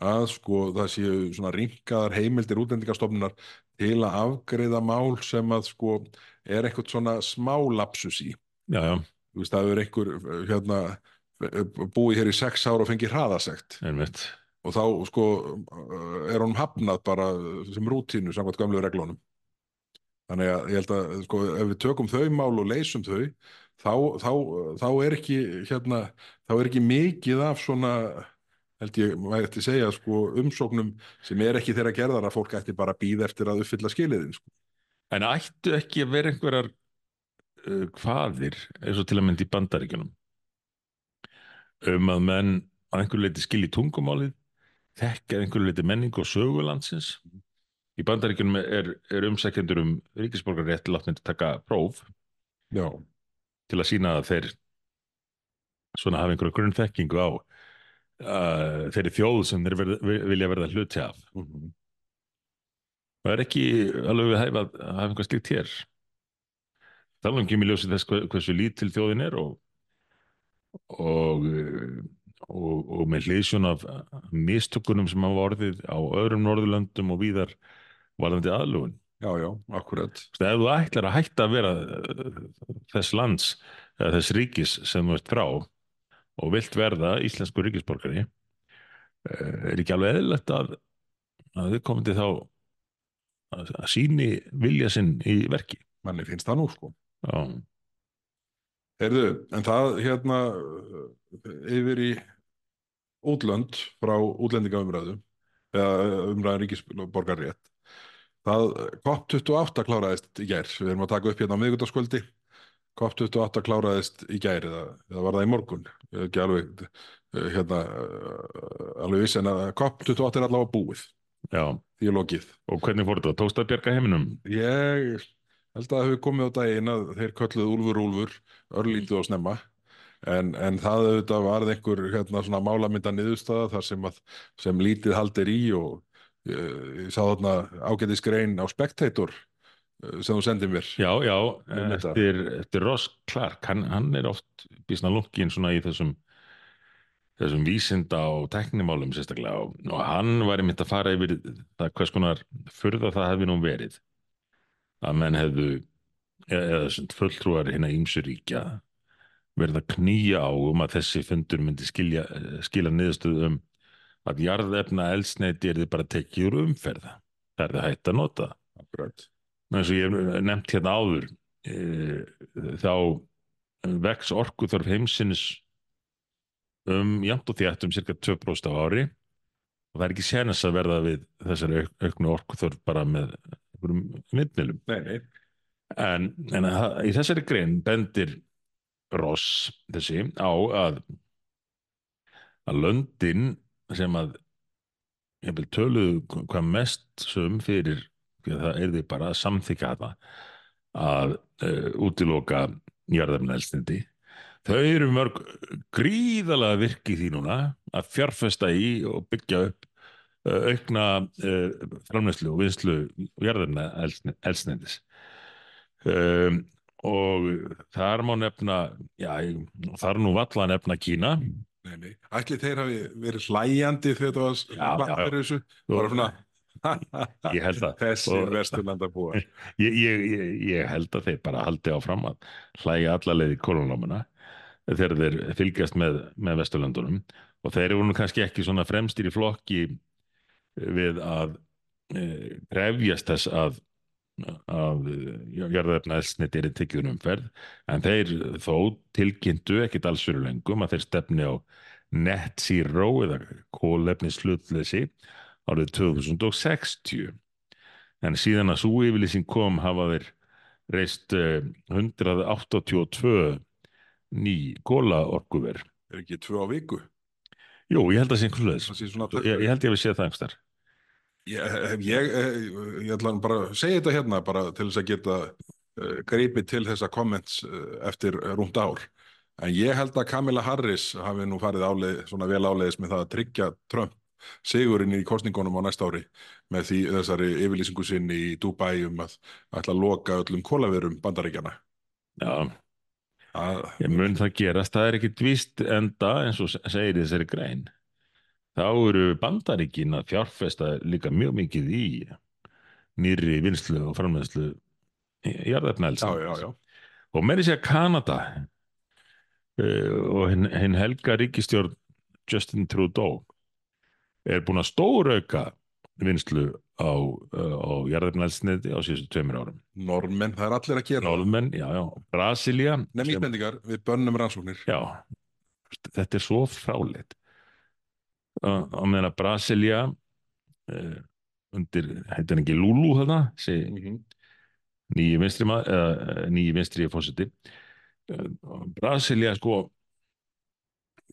að sko það séu svona rinkaðar heimildir útlendingastofnunar til að afgreiða mál sem að sko er eitthvað svona smá lapsus í. já, já, Þú veist, það er einhver hérna búið hér í sex ár og fengið hraðasekt einmitt. og þá sko er honum hafnað bara sem rútínu samkvæmt gömlu reglunum. Þannig að ég held að sko ef við tökum þau mál og leysum þau þá, þá, þá er ekki hérna, þá er ekki mikið af svona held ég, maður ætti segja sko umsóknum sem er ekki þeirra gerðar að fólk ætti bara að býða eftir að uppfylla skiliðin sko. En ættu ekki að vera einhverjar uh, hvaðir, eins og til að mynda í bandaríkjunum, um að menn að einhverju leiti skilji tungumálið, þekkja að einhverju leiti menning og sögulandsins. Í bandaríkjunum er, er umsækjendur um ríkisborgarrétt látnir taka próf Já, til að sína að þeir svona hafa einhverju grunnþekkingu á uh, þeirri þjóð sem þeir verð, vilja verða hluti af. mm Það er ekki alveg við hæfa að hafa einhvað slíkt hér. Tala um ekki í ljósi þess hve- hversu lítil þjóðin er og, og, og, og með hliðsjón af mistökunum sem hafa orðið á öðrum Norðurlöndum og víðar varðandi aðlugun. já, já, akkurat. Ef þú ætlar að hætta að vera eh, þess lands þess ríkis sem þú ert frá og vilt verða íslensku ríkisborgari eh, er ekki alveg eðlilegt að, að komum til þá að, að síni vilja sinn í verki. Manni finnst það nú sko. Já, Heyrðu, en það hérna yfir í útlönd frá útlendingaumræðu eða umræðan ríkisborgarrétt það COP28 kláraðist í gær við erum að taka upp hérna á miðgutaskvöldi COP28 kláraðist í gær eða, eða var það í morgun Ég er ekki alveg uh, hérna uh, alveg viss en að COP28 er allavega búið já. því er lokið Og hvernig fór þetta? Tókst að bjarga heiminum? Ég held að það hefur komið á daginn að þeir kölluð Úlfur Úlfur örlítið og snemma en, en það auðvitað varð einhver hérna, svona málamynda niðurstaða þar sem, að, sem lítið haldir í og ég, sá þarna ágætis grein á Spectator eh, sem þú sendið mér Já, já, þetta. eftir, eftir Ross Clark, hann, hann er oft býsna lungin svona í þessum þessum vísinda og teknimálum sérstaklega og, og hann var einmitt að fara yfir það hvers konar furða það hefði nú verið að menn hefðu eða, eða sagt fulltrúar hérna ímsuríkja verið að knýja á um að þessi fundur myndi skilja, eh, skila niðurstöðu um að jarðefna eldsneiti er þið bara tekið úr umferða það er það hægt að nota eins og ég hef nefnt hérna áður e, þá vex orkuþörf heimsins um jafnt og þétt um cirka 2% á ári. Og það er ekki sénast að verða við þessari auk, auknu orkuþörf bara með nei. en, en að, í þessari grein bendir Ross þessi á að að löndin sem að ég vil töluðu hvað mest sum fyrir það er því bara að samþykja þetta að uh, útiloka jarðefnaelstindi þau eru mörg gríðalega virki því núna að fjárfesta í og byggja upp uh, aukna uh, framleyslu og vinslu jarðefnaelstindis um, og þar má nefna já, þar nú valla nefna Kína nei. Ætli þeir hafi verið hlæjandi þegar það var fyrir þessu bara svona Ég held það. þessi vesturlanda búar (laughs) ég, ég, ég, ég held að þeir bara haldi áfram að hlæja allalegið í kolonlómuna þegar þeir fylgjast með, með Vesturlöndunum og þeir eru nú kannski ekki svona fremstir í flokki við að e, krefjast þess að að jarðefna elsniti er tekið um umferð en þeir þó tilkynntu ekkit alls fyrir lengum að þeir stefni á net zero eða kólefni slutleysi árið 2060 en síðan að svo yfirlýsing kom hafa þeir reist uh, 182 ný kólaorkuver. Er ekki tvö á viku? Jú, ég held að það sé sé svona Ég, ég held ég að við séð það einhvers þar. Ég, ég, ég, ég ætla bara að segja þetta hérna bara til þess að geta uh, greipið til þessa comments uh, eftir rúmt ár. En ég held að Kamila Harris hafi nú farið áleið, svona vel áleiðis með það að tryggja Trump sigurinn í kostningunum á næsta ári með því þessari yfirlýsingu sinni í Dubai um að ætla að loka öllum kólaverum bandaríkjana. Já, Að, ég mun það gerast. Það er ekkit víst enda eins og segir þessari grein. Þá eru bandaríkin að fjárfesta líka mjög mikið í nýri vinslu og já, já, já. og meiri sé að Kanada uh, og hinn hin helga ríkistjórn Justin Trudeau er búin að stórauka vinslu á, uh, á jarðefnælsniti á síðustu tveimur árum. Normenn, það er allir að gera. Norðmenn, já, já, Brasilia Nefn ísbendingar, við bönnum rannsóknir. já, þetta er svo fráleitt á meðan að Brasilia uh, undir, heitir ekki Lulu þarna, Mm -hmm. nýji vinstri eh, nýji vinstri fósiti Brasilia sko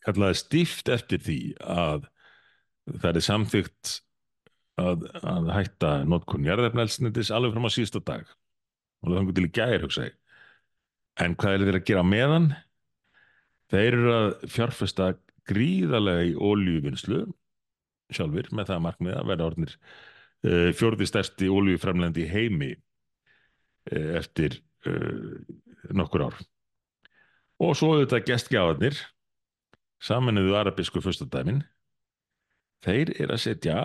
kallaði stíft eftir því að það er samþygt að, að hætta notkun jarðefnælsnendis alveg fram á síðasta dag. Og það þangur til í gæri hugsa ég. En hvað er þeir að gera meðan? Þeir eru að fjárfesta gríðarlega í ólíuvinnslu sjálfur með það að markmiða að verða orðnir uh, fjórði stærsti ólíuframlendi í heimi uh, eftir uh, nokkur ár. Og svo auðvitað gestgjáðarnir saminuðu arabísku fyrstadæmin þeir eru að setja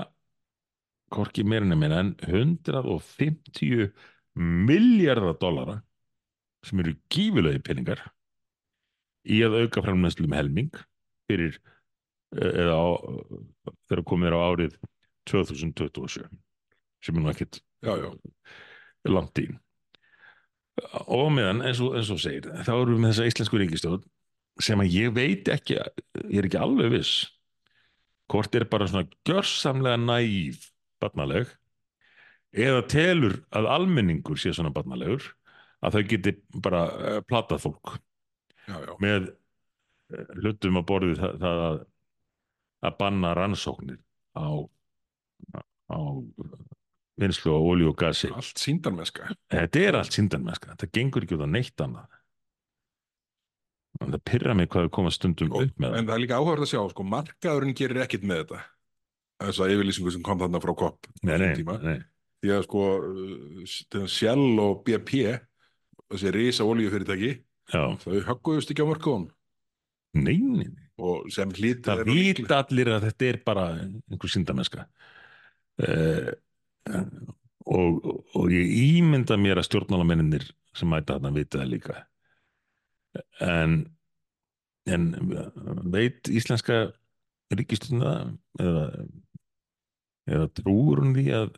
hvorki meirinu meina en 150 miljardar dollara sem eru gífulegi peningar í að auka framnæslu um helming fyrir eh, eða á, þegar komið er á árið 2027 sem er nú já. langt í og meðan eins og, eins og segir þá erum við með þessa íslensku ríkistjóð sem að ég veit ekki ég er ekki alveg viss hvort er bara svona gjörsamlega næv barnaleg eða telur að almenningur sé svona barnalegur að þau geti bara uh, platað fólk Já, já. með hlutum á borðið það, það að, að banna rannsóknir á, á vinslu á olíu og gasi. Allt síndarmennska. Þetta er allt síndanmennska. Það gengur ekki út á neitt annað. En það pyrra mig hvað við komum stundum Og- upp með En það er líka áhverð að sjá, sko, markaðurinn gerir ekkit með þetta. Þessa yfirlýsingu sem kom þarna frá kopp. á Nei, nei, nei. Því að sko, uh, Shell og BP, þessi risa olíufyrirtæki, Já, þau högguðust ekki á mörkuðum. Nei. Og sem hlítið Það vita allir að þetta er bara einhver síndamennska. Uh, og, og ég ímynda mér að stjórnmálamenninir sem mæta þarna vita það líka. En, en veit íslenska ríkistjórna eða, eða trúur hún því að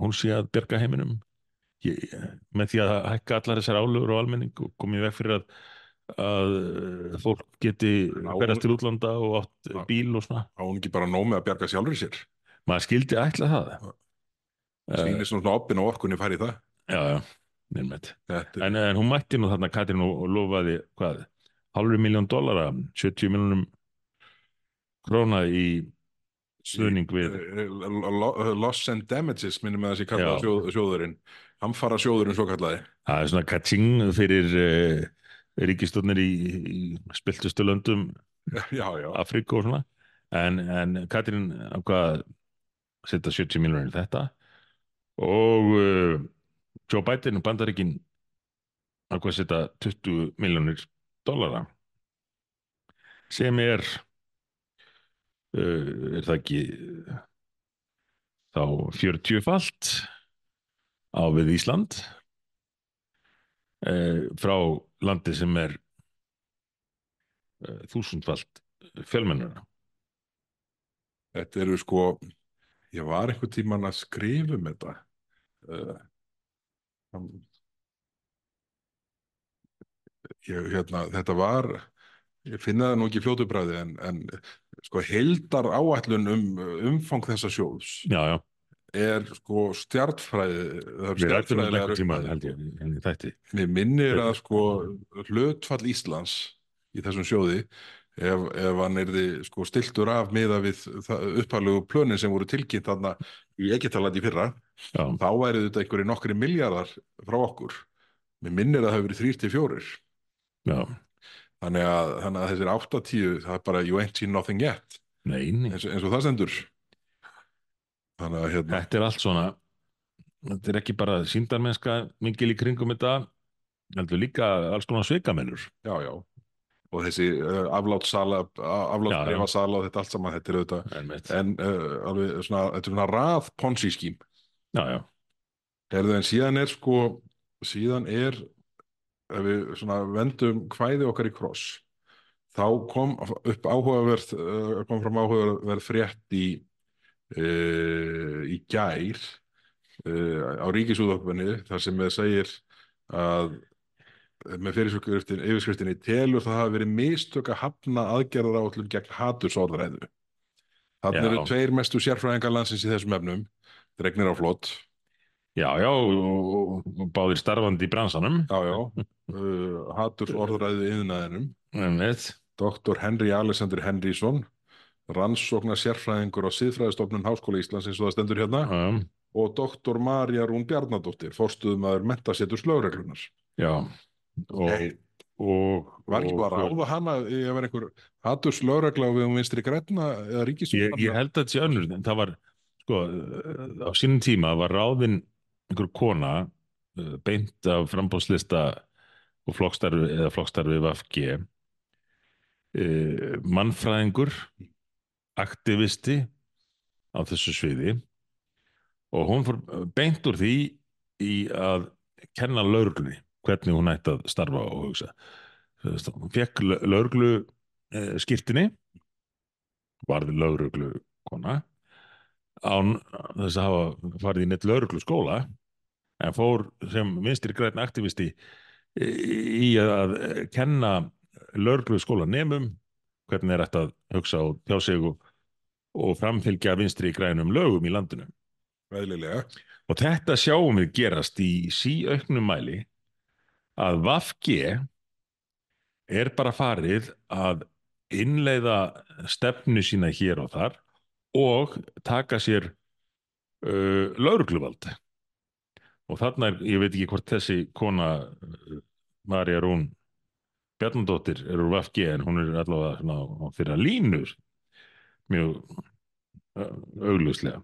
hún sé að berga heiminum ég, með því að hækka allar þessar álögur og almenning og komið veg fyrir að, að uh, fólk geti Ná, berjast til útlanda og átt Já. bíl og svona Á hún ekki bara nóg með að bjarga sjálfur sér. maður skildi ætla það Sýnir svona opin og orkunni fær í það. já, já, nefnmett en, en hún mætti nú þarna Katrín og, og lofaði hvað, hálfur miljón dollara 70 miljónum króna í stuðning við Eh, lo- Loss and Damages, minnum með þessi Já. kallaða sjóð, sjóðurinn. Hamfara sjóðurinn svo kallaði. það er svona katsing fyrir ríkistofnir í, í spiltustu löndum. Afríku og svona. En, en Katrín ákvað að setja 70 miljónir í þetta. Og uh, Joe Biden og Bandaríkin ákvað að setja 20 miljónir dollara. Sem er uh, er það ekki þá 40 falt á við Ísland. Uh, frá landi sem er uh, þúsundfalt fjölmennara Þetta eru sko, ég var einhvern tímann að skrifa um þetta. Uh, hann- ég, hérna, þetta var, ég finna það nú ekki fljótu bræði, en, en sko heildar áætlun um umfang þessa sjóðs já, já, er sko stjartfræði Við rættum um einhvern tíma held ég en þætti. Mér minnir að sko hlutfall Íslands í þessum sjóði ef, ef hann erði sko stiltur af miða við upphæðlegu plönin sem voru tilkynnt þarna í Egyptalandi í fyrra Já, þá væri þetta einhverju nokkri miljardar frá okkur. Mér minnir að það hefur verið þrýr til fjórir. já, Þannig að, þannig að þessir 80 það er bara you ain't seen nothing yet eins, og- eins og það stendur. Þannig að hérna, Þetta er allt svona, þetta er ekki bara síndarmennska mingil í kringum þetta, heldur líka alls konar sveikamennur. já, já. Og þessi uh, aflátssala, aflátsbreyfasala og þetta allt saman, þetta er auðvitað Einmitt. en uh, alveg svona, þetta er svona rað ponzi skím Já, já, Herðu, en síðan er sko síðan er ef við svona vendum kvæði okkar í kross þá kom upp áhugaverð uh, kom fram áhugaverð frétt í í gær uh, á ríkisúðöfni þar sem með segir að með fyrirsökkuriftin yfirskriftinni telur það hafa verið mistök að hafna aðgerðar áallum gegn hatursorðræðu Þannig eru tveir mestu sérfræðingar landsins í þessum efnum dregnir á flott já, já, báðir starfandi í bransanum. já, já, uh, hatursorðræðu yðnaðinum Einmitt. Dr. Henry Alexander Henrysson rannsóknar sérfræðingur á siðfræðistofnun Háskóla Íslands eins og það stendur hérna. Já, og Dr. Marja Rún Bjarnadóttir forstuðumæður mentasetur slögreglunar já, og, Hey, og, var ekki og- bara að ráða hana að vera einhver haturs lögregla og við um vinstri græna eða Ég, ríkisúðan ég held að þetta sé önnur, en það var, sko, á sínum tíma var ráðin einhver kona uh, beint af frambóðslista og flokkstarfi eða flokkstarfi VFG, uh, mannfræðingur, aktivisti á þessu sviði og hún fór beint úr því í að kenna lögreglunni hvernig hún ætti að starfa og hugsa. Hún fekk lögreglu uh, skýrtinni varði lögreglu kona án þess að hafa farið í neitt lögreglu skóla en fór sem vinstri græn aktivisti í að kenna lögreglu skóla nemum hvernig er þetta að hugsa og tjá sig og, og framfylgja vinstri grænum lögum í landinu. Veðlilega og þetta sjáum við gerast í síauknum mæli að VAFG er bara farið að innleiða stefnu sína hér og þar og taka sér uh, laurugluvald og þarna er, ég veit ekki hvort þessi kona uh, Marja Rún Bjarnadóttir er úr VFG en hún er allavega á þeirra línur mjög augljóslega.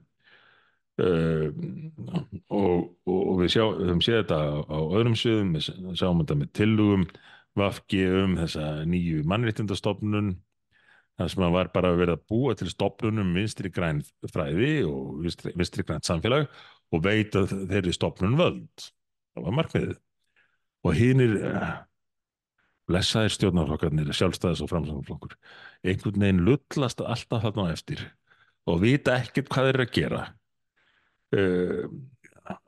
Uh, og, og, við sjá, höfum séð þetta á, á öðrum sviðum, við sjáum þetta með tillugum VFG um þessa nýju mannréttindastofnun þar sem að var bara verið að búa til stofnunum vinstri græn fræði og vinstri, vinstri grænt samfélag og veita þeirri stofnun völd. Það var markmiðið. Og hinnir blessaðir stjórnarflokkarnir sjálfstæðis og framsangflokkur einhvern veginn lullast alltaf þarna eftir og vita ekkert hvað eru að gera. Uh,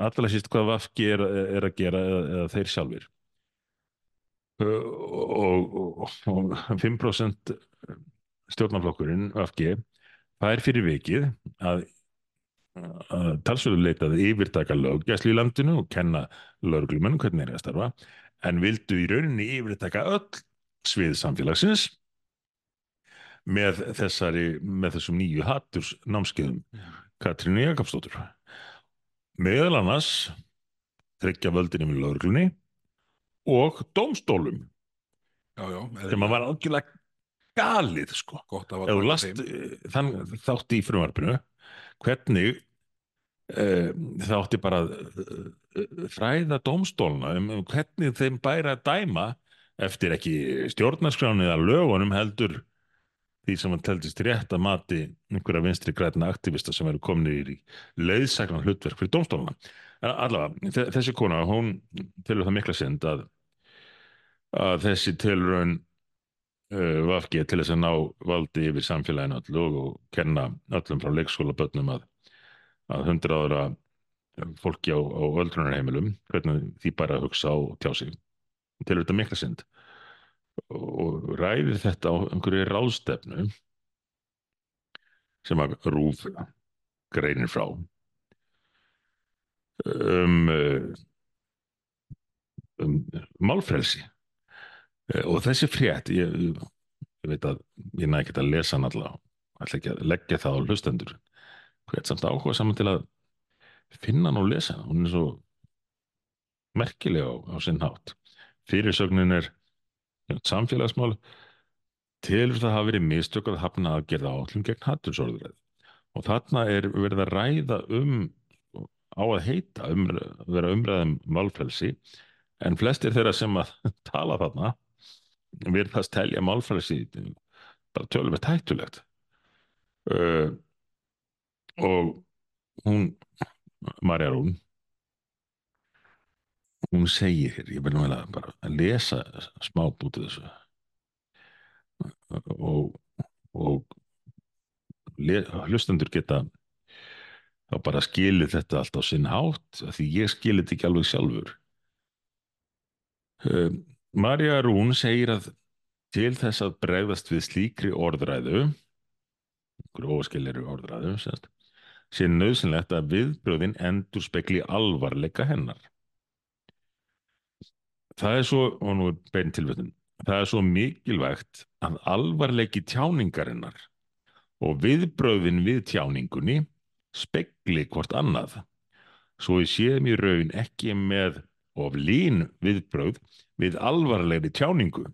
allavega síst hvað VFG er, er að gera eða, eða þeir sjálfir. Uh, og, og, og 5% stjórnarflokkurinn VFG fær fyrir vikið að, að talsverðu leitað yfirtaka löggæslu í landinu og kenna lögreglumennum hvernig er að starfa en vildu í rauninni yfirtaka öll svið samfélagsins með þessari með þessum nýju hatturs námskeiðum Katrínu Jakobsdóttur. Meðal annars tryggja völdinni með lögreglunni og dómstólum. Já, já, sem að var algjörlega galið sko. Gott að ef þú var last eh, þann þátt í frumvarpinu hvernig uh, þátti bara að uh, fræða dómstólna um, hvernig þeim bæri að dæma eftir ekki stjórnarskráni eða lögunum heldur því sem hann teldist rétt að mati einhverja vinstri græna aktivista sem eru komnir í leiðsagnan hlutverk fyrir dómstóluna. En allavega, þe- þessi kona, hún telur það mikla synd að, að þessi tilraun uh, VFG til þess að ná valdi yfir samfélaginu öllu og, kenna öllum frá leikskólabönnum að, að hundra ára fólki á, á öldrunarheimilum, hvernig því bara að hugsa og tjá sig. Telur þetta mikla synd. Og ræðir þetta á einhverju ráðstefnu sem að Rúf greinir frá. Um, um málfrelsi. Og þessi frétt ég, ég veit að ég næ ekki að lesa hann alltaf ætla ekki að leggja það á hlustendur hvert samt áhuga saman til að finna hann og lesa hann. Hún er svo merkileg á, á sinn hátt. Fyrirsögnin er samfélagsmál. Telur það hafa verið mistök að hafna að gera átlum gegn hattursorðuræð og þarna er verið að ræða um á að heita um, vera umræðum málfrelsi. En flestir þeirra sem að (laughs) tala þarna virðast telja málfrelsi bara tölvist hættulegt. Uh, og hún Marja Rún hún segir hér, ég verður að bara að lesa smá bútið þessu. Og, og hlustendur geta þá bara skilir þetta allt á sinn hátt því ég skilir þetta ekki alveg sjálfur. Um, Marja Rún segir að til þess að bregðast við slíkri orðræðu grófaskilleri orðræðu sérst, sé nöðsynlegt að viðbröðin endur spekli alvarleika hennar. Það er svo og nú er bein tilvættin það er svo mikilvægt að alvarleiki tjáningarinnar og viðbröðin við tjáningunni spekli hvort annað. Svo við séum í raun ekki með of lín viðbröð við alvarlegri tjáningu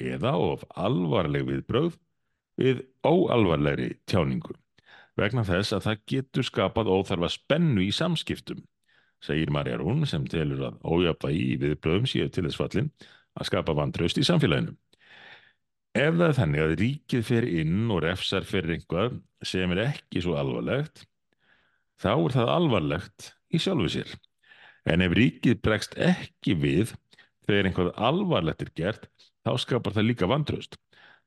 eða of alvarleg viðbröð við óalvarlegri tjáningu vegna þess að það getur skapað óþarfa spennu í samskiptum segir Marja Rún sem telur að ójapvægi í viðbröðum séu til þess fallin að skapa vantraust í samfélaginu. Ef það er þannig að ríkið fer inn og refsar fyrir einhvað sem er ekki svo alvarlegt, þá er það alvarlegt í sjálfu sér. En ef ríkið bregst ekki við þegar einhvað alvarlegt er gert, þá skapar það líka vantraust.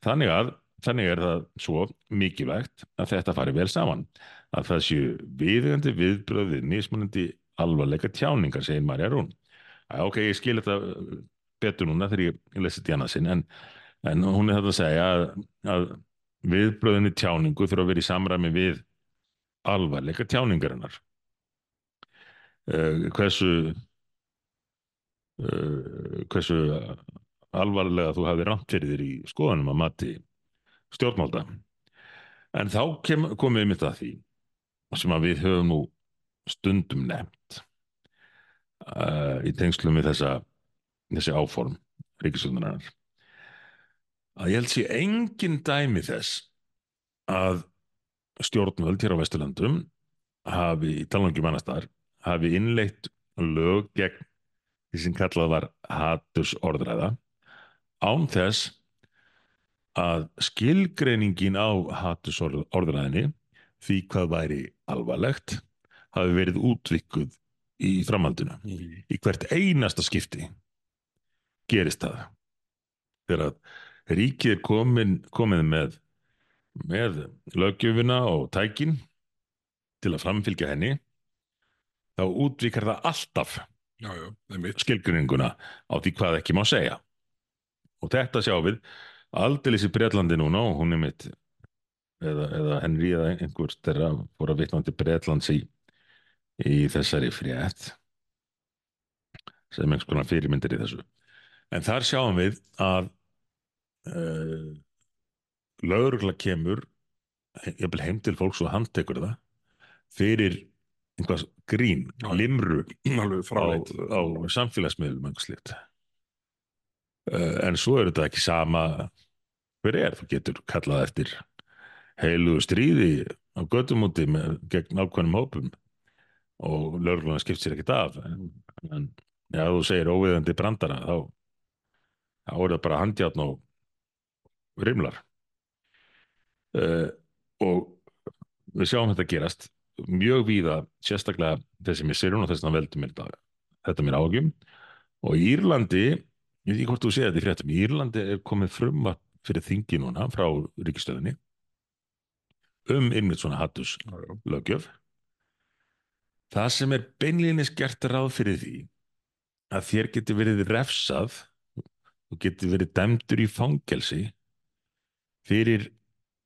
Þannig að Þannig er það svo mikilvægt að þetta fari vel saman, að það séu viðgandi viðbröðið nýsmunandi alvarleika tjáningar, segir Marja Rún. Ok, ég skil þetta betur núna þegar ég lesi þetta í annað sinn, en, en hún er þetta að segja að, að viðbröðinni tjáningu þurfa að vera í samræmi við alvarleika tjáningarinnar. Uh, hversu, uh, hversu alvarlega þú hafið rámt fyrir þér í skoðanum að mati stjórnmálda. En þá kem, komum við mitt að því sem að við höfum nú stundum nefnt uh, í tengslum við þessa, þessi áform ríkisvöldunarinnar að ég held sé engin dæmi þess að stjórnvöld hér á Vesturlandum hafi, í talangjum annar staðar, hafi innleitt lög gegn því sem kallað var haturs orðræða án þess að skilgreiningin á haturs orðræðinni því hvað væri alvarlegt hafi verið útvikkuð í framhaldinu. Mm. Í hvert einasta skipti gerist það. Þegar að ríkið er komin, komið með, með lögjöfuna og tækin til að framfylgja henni, þá útvikar það alltaf skilgrinninguna á því hvað ekki má segja. Og þetta sjáum við aldeilis í Breitlandi núna og hún er mitt. Eða, eða Henry eða einhvers þeirra fór að vitna til Breitlands í í þessari frétt. Sem einhvers konar fyrirmyndir í þessu. En þar sjáum við að uh, lögurgla kemur heim til fólks og handtekur það fyrir einhvers grín, limru á, á samfélagsmiðlum uh, en svo er þetta ekki sama hver er, þú getur kallað eftir heilu stríði á gödumúti gegn ákveðnum hópum. Og lögurluna skipt sér ekkert af en, en ja, þú segir óviðandi brandara þá, þá er það bara handjátn og rimlar. Uh, og við sjáum þetta gerast mjög víða sérstaklega þessi missirun og þess að veldu mér þetta mér ágjum og í Írlandi ég veit ekki hvort þú segir þetta í fréttum í Írlandi er komið frumma fyrir þingi núna frá ríkistöðinni um innmitt svona hattus lögjöf Það sem er beinleginis gert ráð fyrir því að þér getur verið refsað og getur verið dæmdur í fangelsi fyrir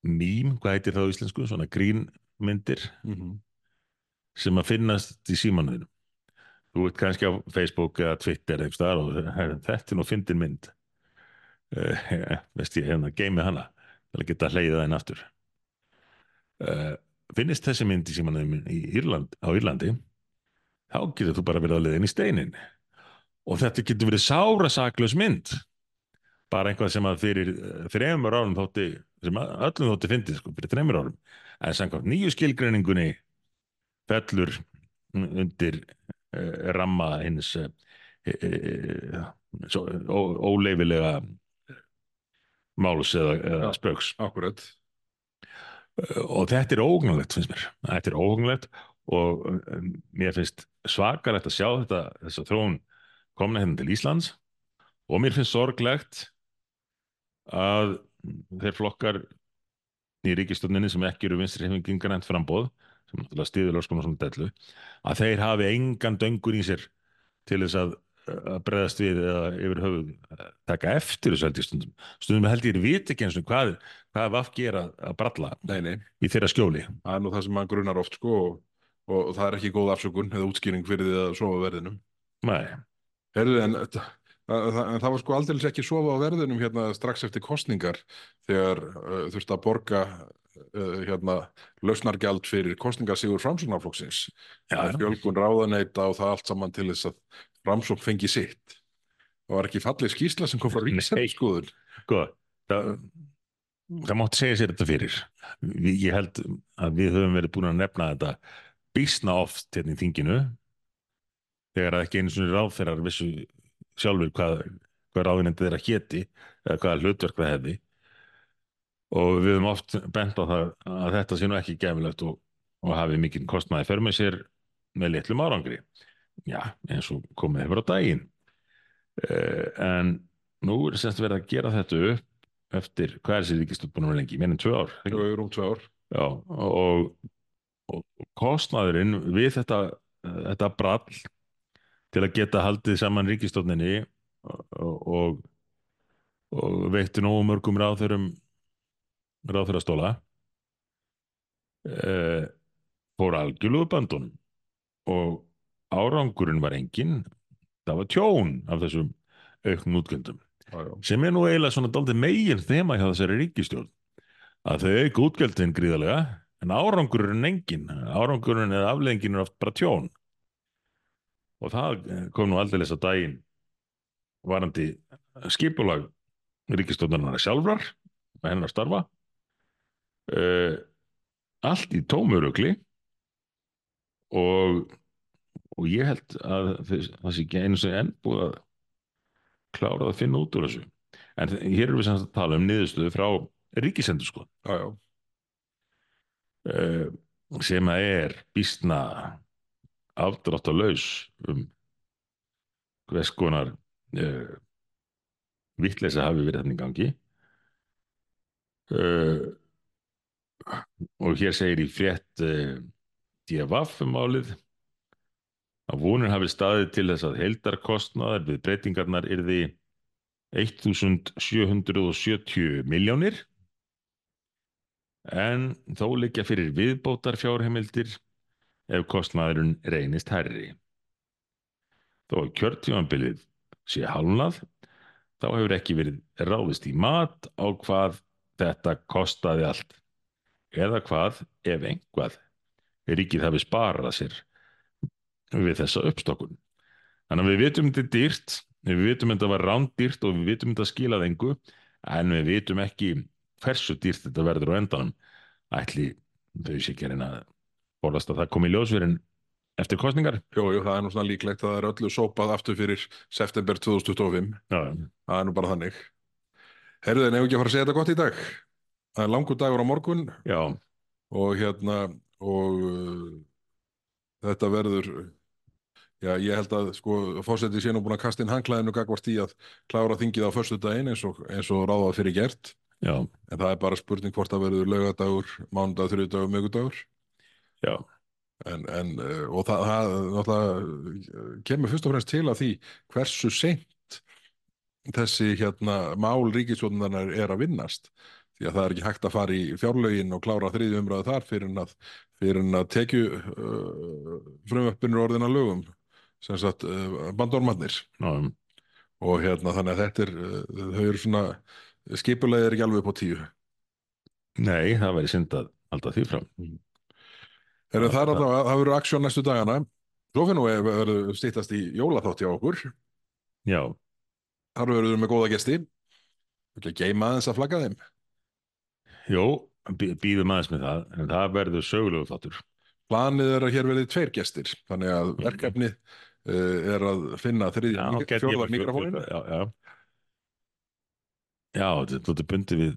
mým, hvað heitir það á íslensku, svona grínmyndir mm -hmm. sem að finnast í símanuðinu. Þú ert kannski á Facebook eða Twitter eða staðar og (laughs) þetta er nú fyndin mynd. Uh, (laughs) veist ég, hérna, geimi hana til að geta hleyðið inn aftur. Uh, finnist þessi mynd í símanuðinu í Írland, á Írlandi, þá getur þú bara verið að leiðin í steinin. Og þetta getur verið sárasaklaus mynd. Bara einhvað sem að fyrir þremur árum þótti, sem öllum þótti fyndið, sko, fyrir þremur árum. En samkvæmt nýju skilgreiningunni fellur undir ramma hins uh, uh, óleifilega máls eða, eða spöks. Akkurat. Og þetta er óhugnulegt, finnst mér. Þetta er óhugnulegt og mér finnst svakalegt að sjá þetta, þess að þróun komna hérna til Íslands og mér finnst sorglegt að þeir flokkar í ríkistöndinni sem ekki eru vinstri hefingingar enn frambóð sem náttúrulega stiður löskum og svona dellu að þeir hafi engan döngur í sér til þess að, að breðast við eða yfir höfuð taka eftir þessu held ég stundum. Stundum held ég viti ekki eins og hvað hvað vaf gera að bralla nei, nei. í þeirra skjóli. Það er nú það sem mann grunar oft sko og, og það er ekki góð afsökun eða útskýring fyrir því að sofa verðinum. Nei. Herðu, en, það, en það var sko aldrei ekki sofa á verðinum hérna strax eftir kostningar þegar uh, þurfti að borga uh, hérna lausnargjald fyrir kostningasígur framsóknarflokksins. Fjölgun ráðaneita og það allt saman til þess að framsókn fengi sitt. Það var ekki fallið skýsla sem kom frá ríkisendurskoðun. Sko, það, það mátti segja sér þetta fyrir. Ég held að við höfum verið búin að nefna þetta bísna oft hérna í þinginu. Þegar ekki einu svona ráðferðar vissu sjálfur hvað, hvað ráðinendið er að héti eða hvaða hlutverk það hefði og við höfum oft bent á það að þetta sé nú ekki gefilegt og, og hafi mikið kostnaði för með sér með litlum árangri. Já, eins og komið hefur á daginn. Uh, en nú er semst verið að gera þetta upp eftir, hvað er þessi ríkistöld búin að lengi, meðin tvö ár það er um ár. Já, og, og kostnaðurinn við þetta, þetta brall til að geta haldið saman ríkistöldinni og, og, og veitti nógu mörgum ráðurum ráðfyrastóla eh, fór algjörluðu bandunum. Og árangurinn var engin það var tjón af þessum auknum útgjöndum sem er nú eiginlega svona daldið megin þema hjá þessari ríkistjórn að þau auka útgjöldin gríðarlega en árangurinn engin árangurinn eða afleggingin er oft bara tjón. Og það kom nú aldrei þess að daginn varandi skipulag ríkistjórnarnar sjálfrar og hennar starfa uh, allt í tómurugli og og ég held að það sé ekki einu sem enn búið að klára að finna út úr þessu. En hér erum við sem að tala um niðurstöðu frá ríkisendur sko. Uh, sem að er býstna afdrátt að laus um hvers konar uh, vittleisa hafi verið þannig gangi. Uh, og hér segir í frétt DFF um álið að vonur hafi staðið til þess að heldarkostnaðar við breytingarnar yrði 1770 miljónir en þó liggja fyrir viðbótar fjárheimildir ef kostnaðurinn reynist herri. Þó kjörtímanbilið sé halnað þá hefur ekki verið ráðist í mat á hvað þetta kostaði allt eða hvað ef einhvað ríkið hafi sparað sér við þessa uppstokkun. Þannig að við vitum þetta dýrt, við vitum þetta var rándýrt og við vitum þetta skilaði engu en við vitum ekki hversu dýrt þetta verður á endanum ætli þau sé ekki að reyna að borðast að það komi í ljósverðin eftir kostningar. Jú, jú, það er nú svona líklegt að það er öllu sópað aftur fyrir september 2025. Já. Það er nú bara þannig. Herðu, en ef ekki að fara að segja þetta gott í dag. Það er langur dagur á morgun. Já, og hérna og uh, þetta verður já, ég held að sko fórsetið sé nú búin að kasta inn hangklæðinu gagvart í að klára þingið á förstu daginn eins og, eins og ráðað fyrir gert. Já, en það er bara spurning hvort það verður lögadagur, mánudag, þriðdagur, mögudagur já, en, en uh, og það, það náttúrulega kemur fyrst og fremst til að því hversu seint þessi hérna mál ríkisvotnarinnar er að vinnast því að það er ekki hægt að fara í fjárlögin og klára þriðju umræðu þar fyrir en að, að tekju uh, frumvöppinu orðina lögum sem sagt uh, bandormannir Ná, og hérna þannig að þetta er uh, þau eru svona skipulegið er ekki alveg upp á tíu. Nei, það væri synd að halda því fram. Heru, það er alltaf að það verður aksjón næstu dagana. Svo fyrir nú að verður stýttast í jólaþátt hjá okkur. Já, þar verður við með góða gesti. Ekki að geima aðeins að flagga þeim jó, býðum aðeins með það, en það verður sögulegu þáttur. planið er að hér verði tveir gestir þannig að verkefnið uh, er að finna þriðja Já, mik- gæti ég fjórða bara- mikrofónin Já, já. Já, þetta er bundið við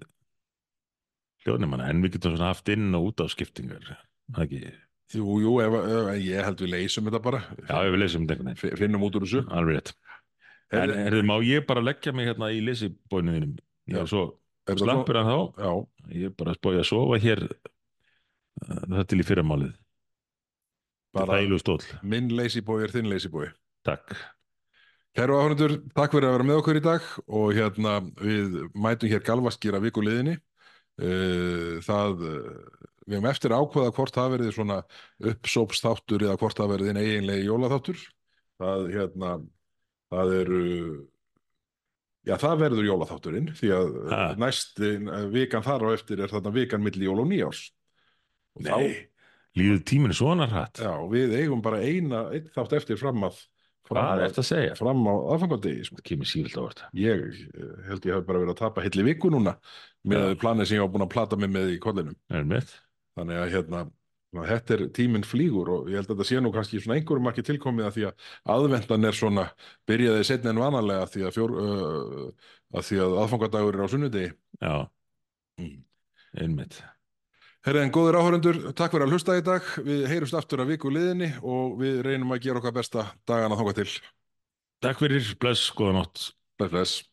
hljóðnumanna, en við getum svona haft inn og út á skiptingar. Það ekki, jú, jú, ef, ef, ég held við leysum þetta bara já, við lesum þetta finnum út úr þessu Alveg rétt. En er, er, má ég bara leggja mig hérna í lesibóinuðinum? Ég Já. svo slappur en þá. já, Ég er bara að spója að sofa hér uh, það til í fyrramálið. bara minn leysibói er þinn leysibói Takk. Kæru áhörnundur, takk fyrir að vera með okkur í dag og hérna við mætum hér galvaskýra vikuliðinni. Eh, Það, eh, við hefum eftir að ákveða hvort það verið svona uppsópsþáttur eða hvort það verið einn eiginlegi jólaþáttur. Það, hérna, það eru, já það verður jólaþátturinn því að Ha. næst eh, vikan þar á eftir er þarna vikan milli jól og nýjárs. Og þá- Nei, líður tíminu svona hratt? Já, við eigum bara eina, einn þátt eftir fram að Hvað er þetta að segja? fram á aðfangadegi, sko. Kemur sífilt á þetta. Ég eh, held ég hef bara verið að tapa hilli viku núna með Já. planið sem ég var búin að plata mig með í kollinum. Er mitt? Þannig að hérna, þetta er tíminn flýgur og ég held að þetta sé nú kannski svona einhverjum ekki tilkomið að því að aðvendan er svona byrjaði setna en vanalega því að, fjór, uh, að, því að aðfangadagur er á sunnudegi. Já, Mm. einmitt. Herri en góðir áhörundur, takk fyrir að hlusta í dag. Við heyrumst aftur að viku liðinni og við reynum að gera okkar besta dagana þangað til. Takk fyrir, bless, góða nótt. Bless, bless.